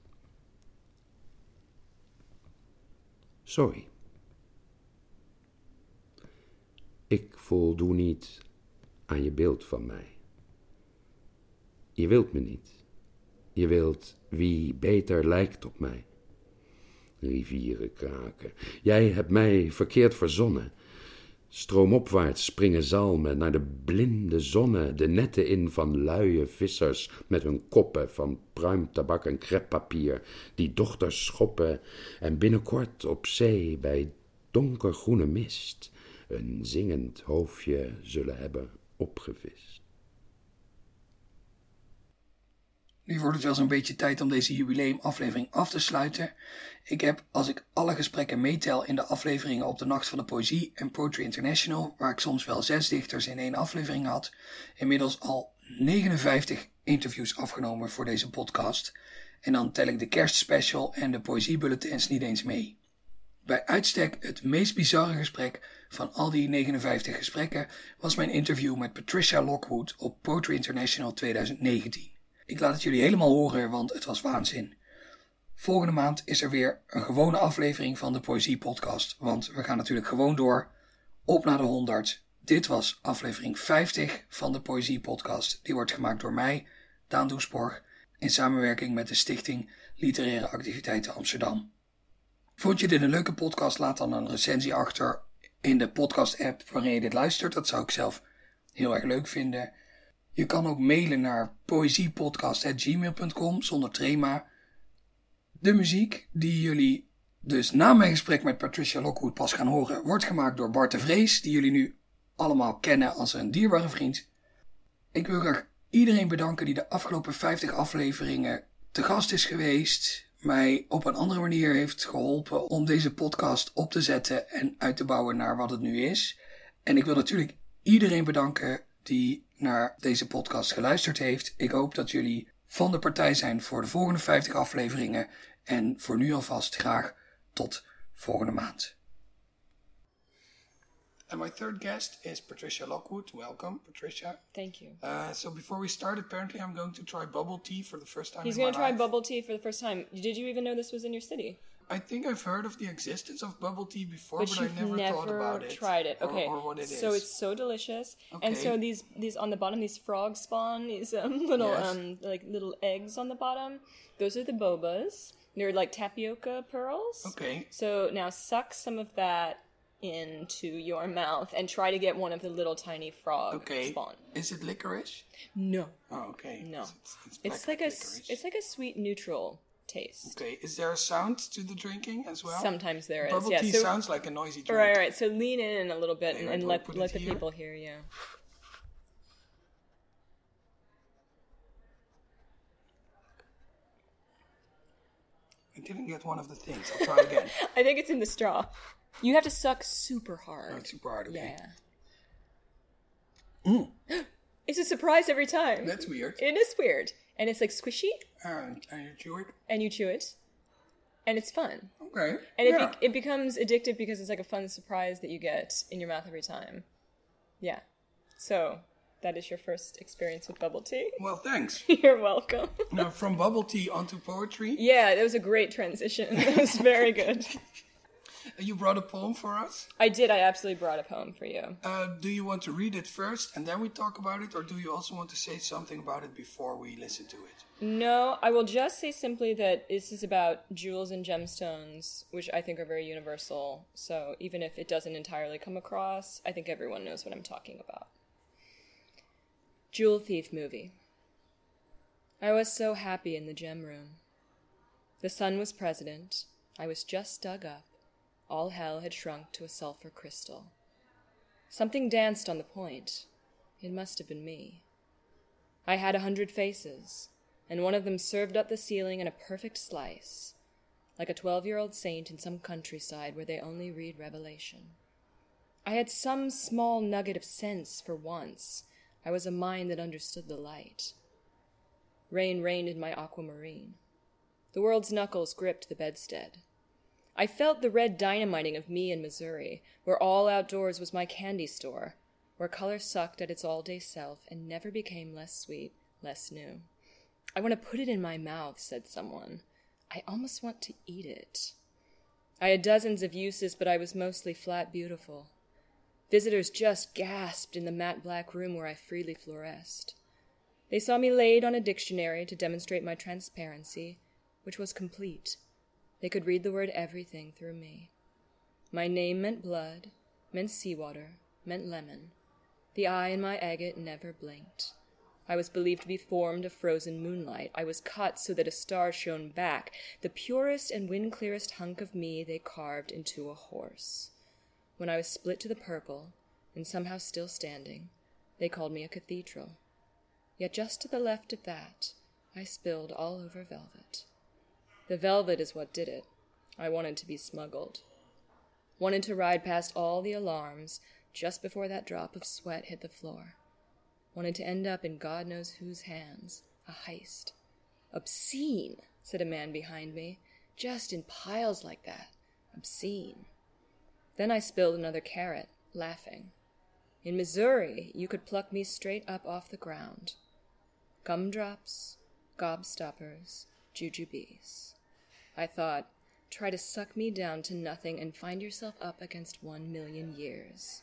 Sorry. Ik voldoe niet aan je beeld van mij. Je wilt me niet. Je wilt wie beter lijkt op mij. Rivieren kraken. Jij hebt mij verkeerd verzonnen. Stroomopwaarts springen zalmen naar de blinde zonne, de netten in van luie vissers met hun koppen van pruimtabak en kreppapier, die dochters schoppen en binnenkort op zee bij donkergroene mist een zingend hoofdje zullen hebben opgevist. Nu wordt het wel zo'n beetje tijd om deze jubileumaflevering af te sluiten. Ik heb, als ik alle gesprekken meetel in de afleveringen op de Nacht van de Poëzie en Poetry International, waar ik soms wel zes dichters in één aflevering had, inmiddels al 59 interviews afgenomen voor deze podcast. En dan tel ik de kerstspecial en de poëziebulletins niet eens mee. Bij uitstek het meest bizarre gesprek van al die 59 gesprekken was mijn interview met Patricia Lockwood op Poetry International 2019. Ik laat het jullie helemaal horen, want het was waanzin. Volgende maand is er weer een gewone aflevering van de Poëzie Podcast. Want we gaan natuurlijk gewoon door. Op naar de 100. Dit was aflevering 50 van de Poëzie Podcast. Die wordt gemaakt door mij, Daan Doesborg, in samenwerking met de Stichting Literaire Activiteiten Amsterdam. Vond je dit een leuke podcast? Laat dan een recensie achter in de podcast-app waarin je dit luistert. Dat zou ik zelf heel erg leuk vinden. Je kan ook mailen naar poëziepodcast.gmail.com zonder trema. De muziek die jullie dus na mijn gesprek met Patricia Lockwood pas gaan horen, wordt gemaakt door Bart de Vrees, die jullie nu allemaal kennen als een dierbare vriend. Ik wil graag iedereen bedanken die de afgelopen 50 afleveringen te gast is geweest, mij op een andere manier heeft geholpen om deze podcast op te zetten en uit te bouwen naar wat het nu is. En ik wil natuurlijk iedereen bedanken die naar deze podcast geluisterd heeft. Ik hoop dat jullie van de partij zijn voor de volgende 50 afleveringen. En voor nu alvast graag tot volgende maand. And my third guest is Patricia Lockwood. Welcome, Patricia. Thank you. Uh, so before we start, apparently I'm going to try bubble tea for the first time. He's in going to try life. bubble tea for the first time. Did you even know this was in your city? I think I've heard of the existence of bubble tea before, But but, I never, never thought about it. tried it. or- Okay. Or, what it is. So it's so delicious. And so these these on the bottom these frogs spawn these um, (laughs) little Yes. um like little eggs on the bottom. Those are the bobas. They're like tapioca pearls. Okay. So now suck some of that into your mouth and try to get one of the little tiny frog Okay. spawn. Is it licorice? No. Oh, okay. No. It's, it's, It's like a it's like a sweet neutral taste. Okay. Is there a sound to the drinking as well? Sometimes there is. Bubble yeah, tea so, sounds like a noisy drink. Right, right. So lean in a little bit and, and let let the here. people hear you. I didn't get one of the things. I'll try again. (laughs) I think it's in the straw. You have to suck super hard. It's super hard. Okay. Yeah. Mm. (gasps) It's a surprise every time. That's weird. It is weird. And it's like squishy, Uh, and you chew it. and you chew it, and it's fun. Okay. And it, yeah. be- it becomes addictive because it's like a fun surprise that you get in your mouth every time. Yeah. So, that is your first experience with bubble tea. (laughs) well, thanks. You're welcome. now, from bubble tea onto poetry, Yeah, that was a great transition. (laughs) That was very good. (laughs) you brought a poem for us. I did. I absolutely brought a poem for you. Uh, do you want to read it first and then we talk about it, or do you also want to say something about it before we listen to it? No, I will just say simply that this is about jewels and gemstones, which I think are very universal. So even if it doesn't entirely come across, I think everyone knows what I'm talking about. Jewel Thief movie. I was so happy in the gem room. The sun was president. I was just dug up. All hell had shrunk to a sulfur crystal. Something danced on the point. It must have been me. I had a hundred faces, and one of them served up the ceiling in a perfect slice, like a twelve year old saint in some countryside where they only read Revelation. I had some small nugget of sense for once. I was a mind that understood the light. Rain rained in my aquamarine. The world's knuckles gripped the bedstead. I felt the red dynamiting of me in Missouri, where all outdoors was my candy store, where color sucked at its all day self and never became less sweet, less new. I want to put it in my mouth, said someone. I almost want to eat it. I had dozens of uses, but I was mostly flat beautiful. Visitors just gasped in the matte black room where I freely fluoresced. They saw me laid on a dictionary to demonstrate my transparency, which was complete. They could read the word everything through me. My name meant blood, meant seawater, meant lemon. The eye in my agate never blinked. I was believed to be formed of frozen moonlight. I was cut so that a star shone back. The purest and wind clearest hunk of me they carved into a horse. When I was split to the purple, and somehow still standing, they called me a cathedral. Yet just to the left of that, I spilled all over velvet. The velvet is what did it. I wanted to be smuggled. Wanted to ride past all the alarms just before that drop of sweat hit the floor. Wanted to end up in God knows whose hands. A heist. Obscene, said a man behind me. Just in piles like that. Obscene. Then I spilled another carrot, laughing. In Missouri, you could pluck me straight up off the ground. Gumdrops, gobstoppers, jujubes. I thought, try to suck me down to nothing and find yourself up against one million years.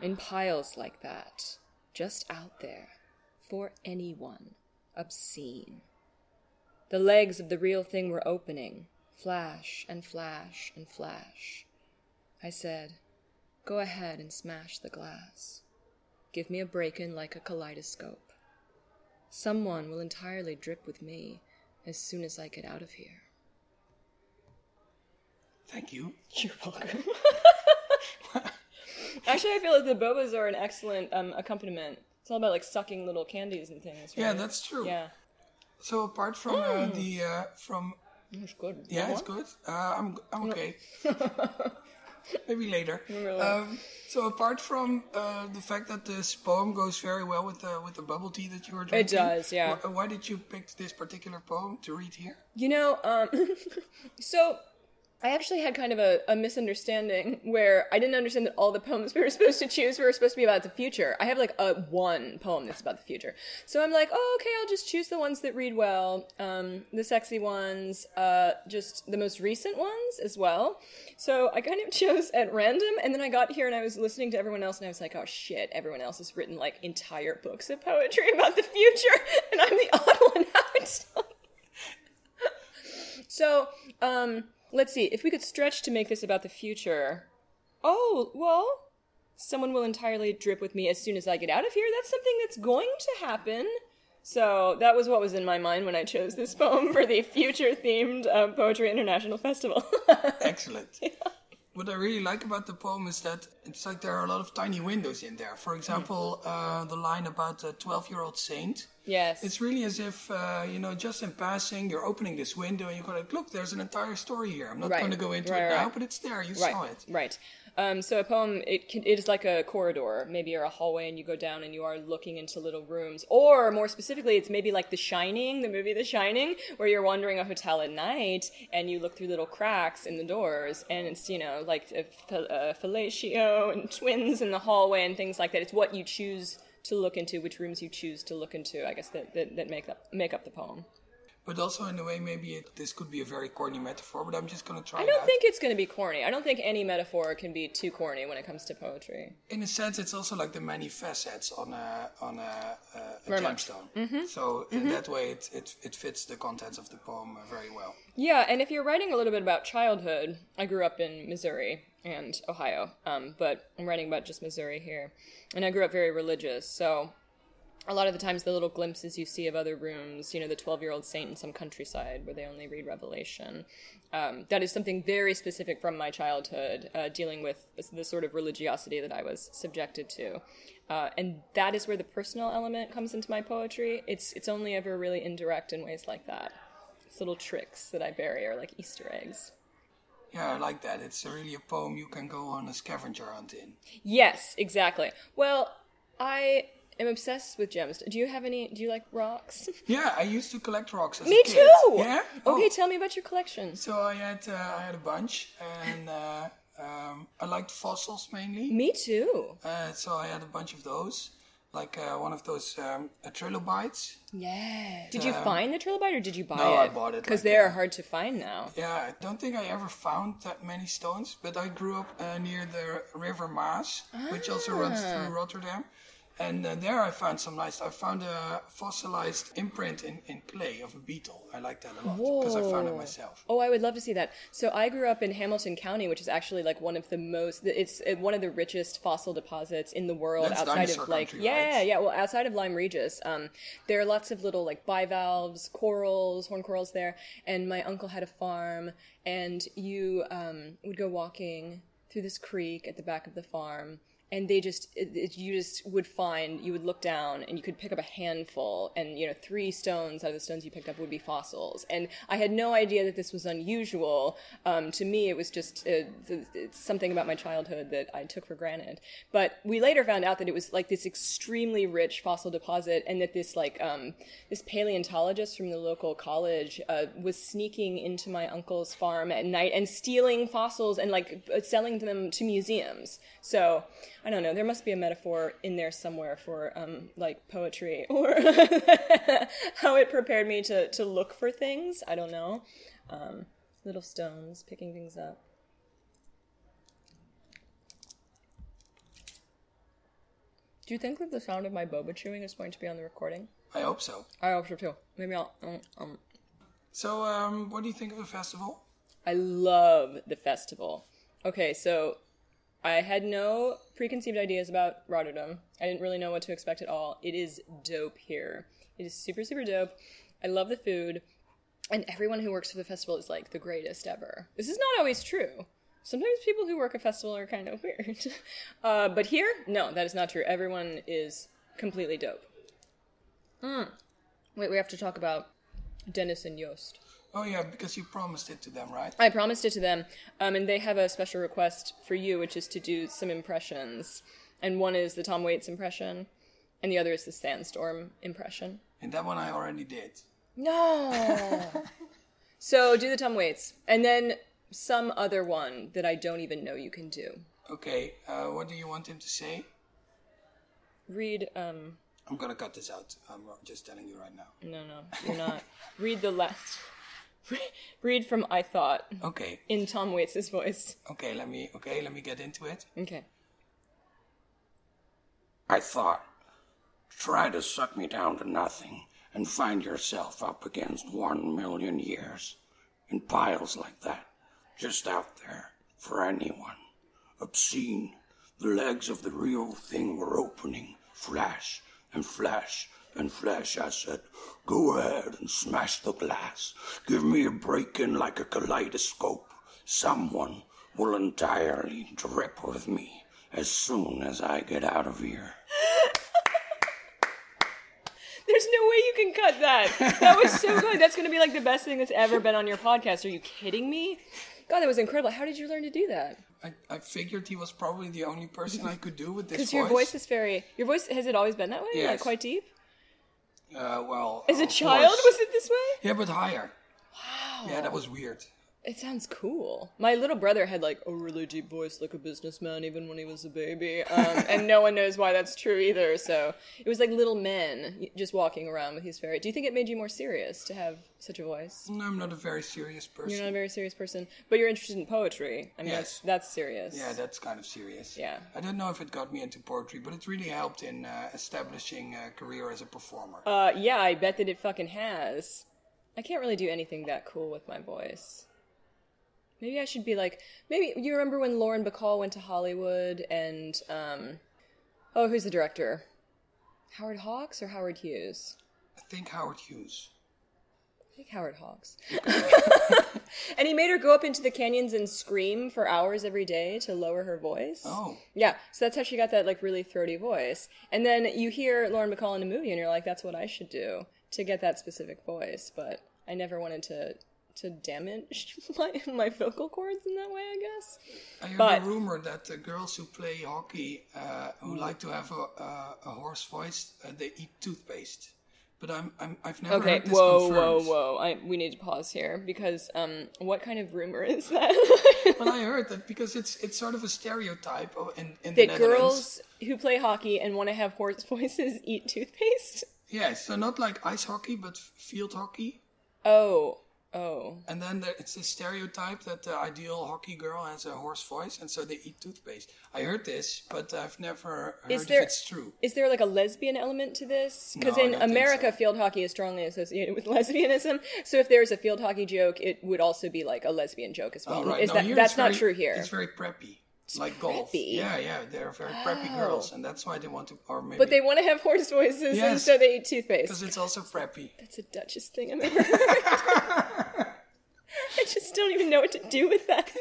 In piles like that, just out there, for anyone, obscene. The legs of the real thing were opening, flash and flash and flash. I said, Go ahead and smash the glass. Give me a break in like a kaleidoscope. Someone will entirely drip with me as soon as I get out of here. Thank you. You're welcome. (laughs) (laughs) Actually, I feel like the bobas are an excellent um, accompaniment. It's all about like sucking little candies and things. Yeah, that's true. Yeah, So apart from uh, the uh, from it's good. yeah, it's good. Uh, I'm I'm okay. (laughs) Maybe later. Really? Um, so apart from uh, the fact that this poem goes very well with the with the bubble tea that you were drinking, it does, yeah. wh- why did you pick this particular poem to read here? You know, um, so I actually had kind of a, a misunderstanding (laughs) where I didn't understand that all the poems we were supposed to choose were supposed to be about the future. I have like a one poem that's about the future. So I'm like, oh, okay, I'll just choose the ones that read well, um, the sexy ones, uh, just the most recent ones as well. So I kind of (laughs) chose at random, and then I got here and I was listening to everyone else, and I was like, oh shit, everyone else has written like entire books of poetry (laughs) about the future, and I'm the odd one out. So, um, let's see. If we could stretch to make this about the future. Oh, well, someone will entirely drip with me as soon as I get out of here. That's something that's going to happen. So, that was what was in my mind when I chose this poem for the future themed uh, Poetry International Festival. (laughs) Excellent. What I really like about the poem is that it's like there are a lot of tiny windows in there. For example, uh, the line about the 12 year old saint. Yes. It's really as if, uh, you know, just in passing, you're opening this window and you're going to look, there's an entire story here. I'm not Right. going to go into Right, it right. now, but it's there. You right, saw it. Right. Um, so a poem, it, can, it is like a corridor, maybe you're a hallway, and you go down and you are looking into little rooms. Or more specifically, it's maybe like The Shining, the movie The Shining, where you're wandering a hotel at night and you look through little cracks in the doors, and it's you know like a, a fellatio and twins in the hallway and things like that. It's what you choose to look into, which rooms you choose to look into. I guess that that, that make up make up the poem. But also, in a way, maybe it, this could be a very corny metaphor, but I'm just going to try I don't out. think it's going to be corny. I don't think any metaphor can be too corny when it comes to poetry. in a sense, it's also like the many facets on a on a, a, a much. gemstone. Mhm. So in Mhm. that way, it, it it fits the contents of the poem uh, very well. Yeah, and if you're writing a little bit about childhood, I grew up in Missouri and Ohio, um, but I'm writing about just Missouri here. And I grew up very religious, so a lot of the times the little glimpses you see of other rooms, you know, the 12 year old saint in some countryside where they only read Revelation, um, that is something very specific from my childhood, uh, dealing with the sort of religiosity that I was subjected to. Uh, and that is where the personal element comes into my poetry. It's, it's only ever really indirect in ways like that. It's little tricks that I bury are like Easter eggs. Yeah, I like that. It's really a poem you can go on a scavenger hunt in. Yes, exactly. Well, I am obsessed with gems. Do you have any? Do you like rocks? (laughs) Yeah, I used to collect rocks as Me a kid. too. Yeah. Okay, Oh. tell me about your collection. So I had uh, I had a bunch, and uh, um, I liked fossils mainly. Me too. Uh, so I had a bunch of those, like uh, one of those um, uh, trilobites. Yeah. Did you Um, find the trilobite or did you buy no, it? I bought it, Because like, they're uh, hard to find now. Yeah, I don't think I ever found that many stones, but I grew up uh, near the River Maas, which also runs Ah. through Rotterdam. And uh, there I found some nice. I found a fossilized imprint in, in clay of a beetle. I like that a lot because I found it myself. Oh, I would love to see that. So I grew up in Hamilton County, which is actually like one of the most. It's one of the richest fossil deposits in the world That's outside of like country, yeah, right? yeah. Well, outside of Lyme Regis, um, there are lots of little like bivalves, corals, horn corals there. And my uncle had a farm, and you um, would go walking through this creek at the back of the farm. And they just, it, it, you just would find, you would look down and you could pick up a handful, and you know, three stones out of the stones you picked up would be fossils. And I had no idea that this was unusual. Um, to me, it was just uh, something about my childhood that I took for granted. But we later found out that it was like this extremely rich fossil deposit, and that this like um, this paleontologist from the local college uh, was sneaking into my uncle's farm at night and stealing fossils and like selling them to museums. So I don't know. There must be a metaphor in there somewhere for um, like poetry (laughs) or how it prepared me to to look for things. I don't know. Um, little stones, picking things up. Do you think that the sound of my boba chewing is going to be on the recording? I hope so. I hope so too. Maybe I'll. Um, um. So, um, what do you think of the festival? I love the festival. Okay, so I had no preconceived ideas about Rotterdam. I didn't really know what to expect at all. It is dope here. It is super, super dope. I love the food. And everyone who works for the festival is like the greatest ever. This is not always true. Sometimes people who work a festival are kind of (laughs) weird. Uh, but here, no, that is not true. Everyone is completely dope. Hmm. Wait, we have to talk about Dennis and Yost. Oh yeah, because you promised it to them, right? I promised it to them, um, and they have a special request for you, which is to do some impressions. And one is the Tom Waits impression, and the other is the Sandstorm impression. And that one I already did. No! (laughs) so do the Tom Waits, and then some other one that I don't even know you can do. Okay, uh, what do you want him to say? Read, um, I'm gonna cut this out. I'm just telling you right now. no, no, you're not. Read the last. (laughs) Read from I Thought. Okay. In Tom Waits' voice. Okay, let me. Okay, let me get into it. Okay. I thought, try to suck me down to nothing and find yourself up against one million years in piles like that, just out there for anyone. Obscene, the legs of the real thing were opening, flash and flash and flash. I said, go ahead and smash the glass. Give me a break in like a kaleidoscope. Someone will entirely drip with me as soon as I get out of here. (laughs) There's no way you can cut that. That was so good. That's going to be like the best thing that's ever been on your podcast. Are you kidding me? God, that was incredible. How did you learn to do that? I, I figured he was probably the only person I could do with this Because your voice is very. Your voice has it always been that way? Like Yes. quite deep. Uh, well, As a child, course. was it this way? Yeah, but higher. Wow. Yeah, that was weird. It sounds cool. My little brother had like a really deep voice, like a businessman, even when he was a baby. Um, and no one knows why that's true either. So it was like little men just walking around with his fairy. Do you think it made you more serious to have such a voice? No, I'm not a very serious person. You're not a very serious person, but you're interested in poetry. I mean, Yes. that's that's serious. Yeah, that's kind of serious. Yeah. I don't know if it got me into poetry, but it really helped in uh, establishing a career as a performer. Uh, yeah, I bet that it fucking has. I can't really do anything that cool with my voice. Maybe I should be like. Maybe you remember when Lauren Bacall went to Hollywood and um, oh, who's the director? Howard Hawks or Howard Hughes? I think Howard Hughes. I think Howard Hawks. (laughs) and he made her go up into the canyons and scream for hours every day to lower her voice. Oh. Yeah, so that's how she got that like really throaty voice. And then you hear Lauren Bacall in a movie and you're like, that's what I should do to get that specific voice. But I never wanted to to damage (laughs) my my vocal cords in that way, I guess. I heard But- a rumor that the girls who play hockey, uh, who like to have a, a, a hoarse voice, uh, they eat toothpaste. But I'm, I'm I've never okay, heard this whoa, confirmed. whoa, whoa! I, we need to pause here because um, what kind of rumor (laughs) is that? well, I heard that because it's it's sort of a stereotype in, in the that girls who play hockey and want to have hoarse (laughs) voices eat toothpaste? Yeah, so not like ice hockey, but field hockey. Oh, oh. And then there, it's a stereotype that the ideal hockey girl has a hoarse voice, and so they eat toothpaste. I heard this, but I've never heard Is there if it's true. is there like a lesbian element to this? Because No, in America, field hockey is strongly associated with (laughs) lesbianism. So if there's a field hockey joke, it would also be like a lesbian joke as well. Oh, right. Is No, that that's it's not true here? It's very preppy, like golf. Yeah, yeah, they're very preppy Oh. girls, and that's why they want to. Or maybe But they want to have hoarse voices, and so they eat toothpaste. because it's also preppy. That's a Duchess thing I've ever heard. (laughs) I just don't even know what to do with that. (laughs)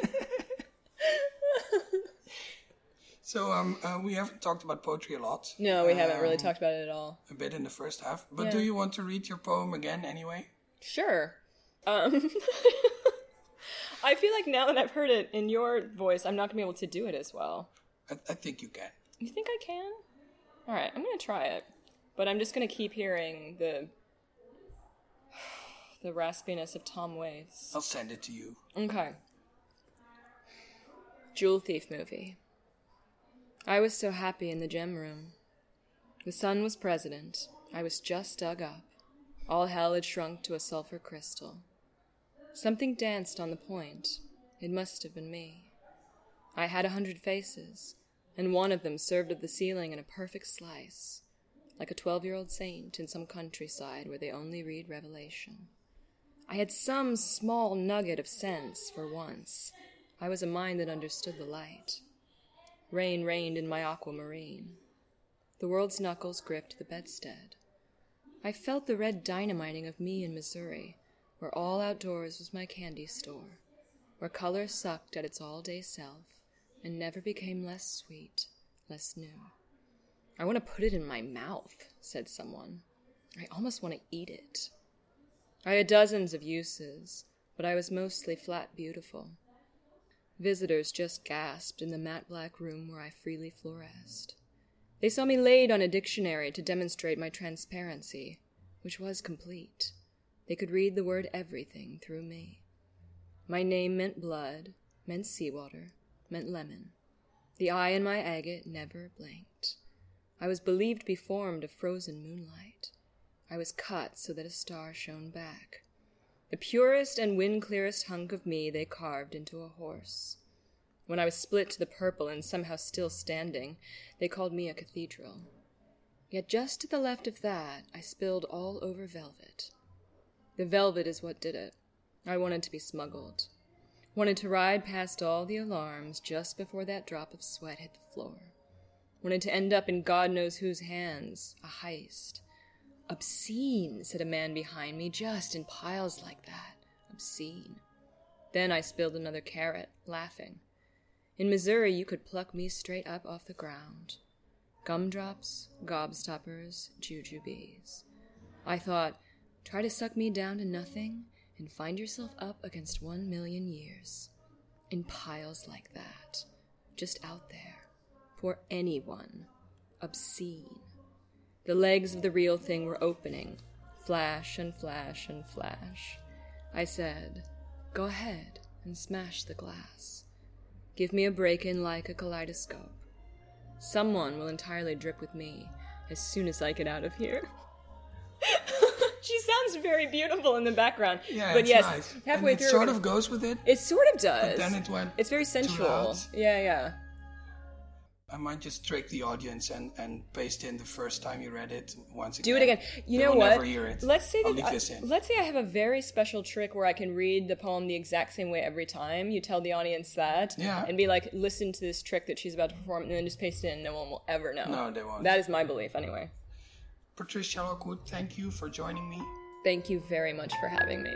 So um, uh, we haven't talked about poetry a lot. No, we haven't really Um, talked about it at all. A bit in the first half, but Yeah. do you want to read your poem again anyway? Sure. Um, (laughs) I feel like now that I've heard it in your voice, I'm not gonna be able to do it as well. I, I think you can. You think I can? All right, I'm gonna try it, but I'm just gonna keep hearing the the raspiness of Tom Waits. I'll send it to you. Okay. Jewel Thief movie. I was so happy in the gem room. The sun was president. I was just dug up. All hell had shrunk to a sulfur crystal. Something danced on the point. It must have been me. I had a hundred faces, and one of them served at the ceiling in a perfect slice, like a twelve year old saint in some countryside where they only read Revelation. I had some small nugget of sense for once. I was a mind that understood the light. Rain rained in my aquamarine. The world's knuckles gripped the bedstead. I felt the red dynamiting of me in Missouri, where all outdoors was my candy store, where color sucked at its all day self and never became less sweet, less new. I want to put it in my mouth, said someone. I almost want to eat it. I had dozens of uses, but I was mostly flat beautiful. Visitors just gasped in the matte black room where I freely fluoresced. They saw me laid on a dictionary to demonstrate my transparency, which was complete. They could read the word everything through me. My name meant blood, meant seawater, meant lemon. The eye in my agate never blinked. I was believed to be formed of frozen moonlight. I was cut so that a star shone back. The purest and wind clearest hunk of me they carved into a horse. When I was split to the purple and somehow still standing, they called me a cathedral. Yet just to the left of that, I spilled all over velvet. The velvet is what did it. I wanted to be smuggled. Wanted to ride past all the alarms just before that drop of sweat hit the floor. Wanted to end up in God knows whose hands, a heist. Obscene, said a man behind me, just in piles like that. Obscene. Then I spilled another carrot, laughing. In Missouri, you could pluck me straight up off the ground. Gumdrops, gobstoppers, jujubes. I thought, try to suck me down to nothing and find yourself up against one million years. In piles like that. Just out there. For anyone. Obscene. The legs of the real thing were opening. Flash and flash and flash. I said, Go ahead and smash the glass. Give me a break in like a kaleidoscope. Someone will entirely drip with me as soon as I get out of here. (laughs) she sounds very beautiful in the background. Yeah, but it's yes, nice. halfway and through it sort of goes with it. It sort of does. But then it went It's very sensual. Yeah, yeah. I might just trick the audience and, and paste in the first time you read it once again. Do it again. You They know what? Never hear it. Let's say I'll that I- let's say I have a very special trick where I can read the poem the exact same way every time. You tell the audience that, Yeah. and be like, "Listen to this trick that she's about to perform," and then just paste it in. No one will ever know. No, they won't. That is my belief, anyway. Patricia Lockwood, thank you for joining me. Thank you very much for having me.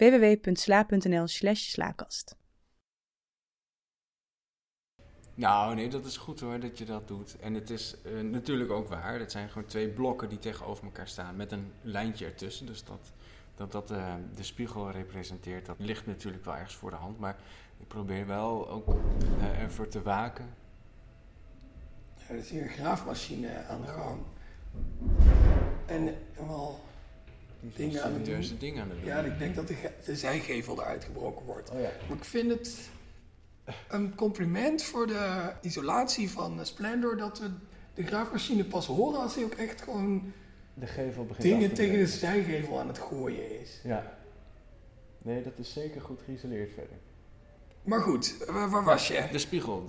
www.sla.nl slash slaakast. Nou, nee, dat is goed hoor dat je dat doet. En het is eh, natuurlijk ook waar. Het zijn gewoon twee blokken die tegenover elkaar staan met een lijntje ertussen. Dus dat dat, dat eh, de spiegel representeert, dat ligt natuurlijk wel ergens voor de hand. Maar ik probeer wel ook eh, ervoor te waken. Er is hier een graafmachine aan de gang. En wel dingen aan het doen. serieuze dingen aan het doen. Ja, ik denk dat de, ge- de zijgevel eruit gebroken wordt. Oh ja. Maar ik vind het een compliment voor de isolatie van eh, Splendor dat we de graafmachine pas horen als hij ook echt gewoon De gevel begint af dingen te tegen de zijgevel aan het gooien is. Ja. Nee, dat is zeker goed geïsoleerd verder. Maar goed, waar, waar was je? De spiegel.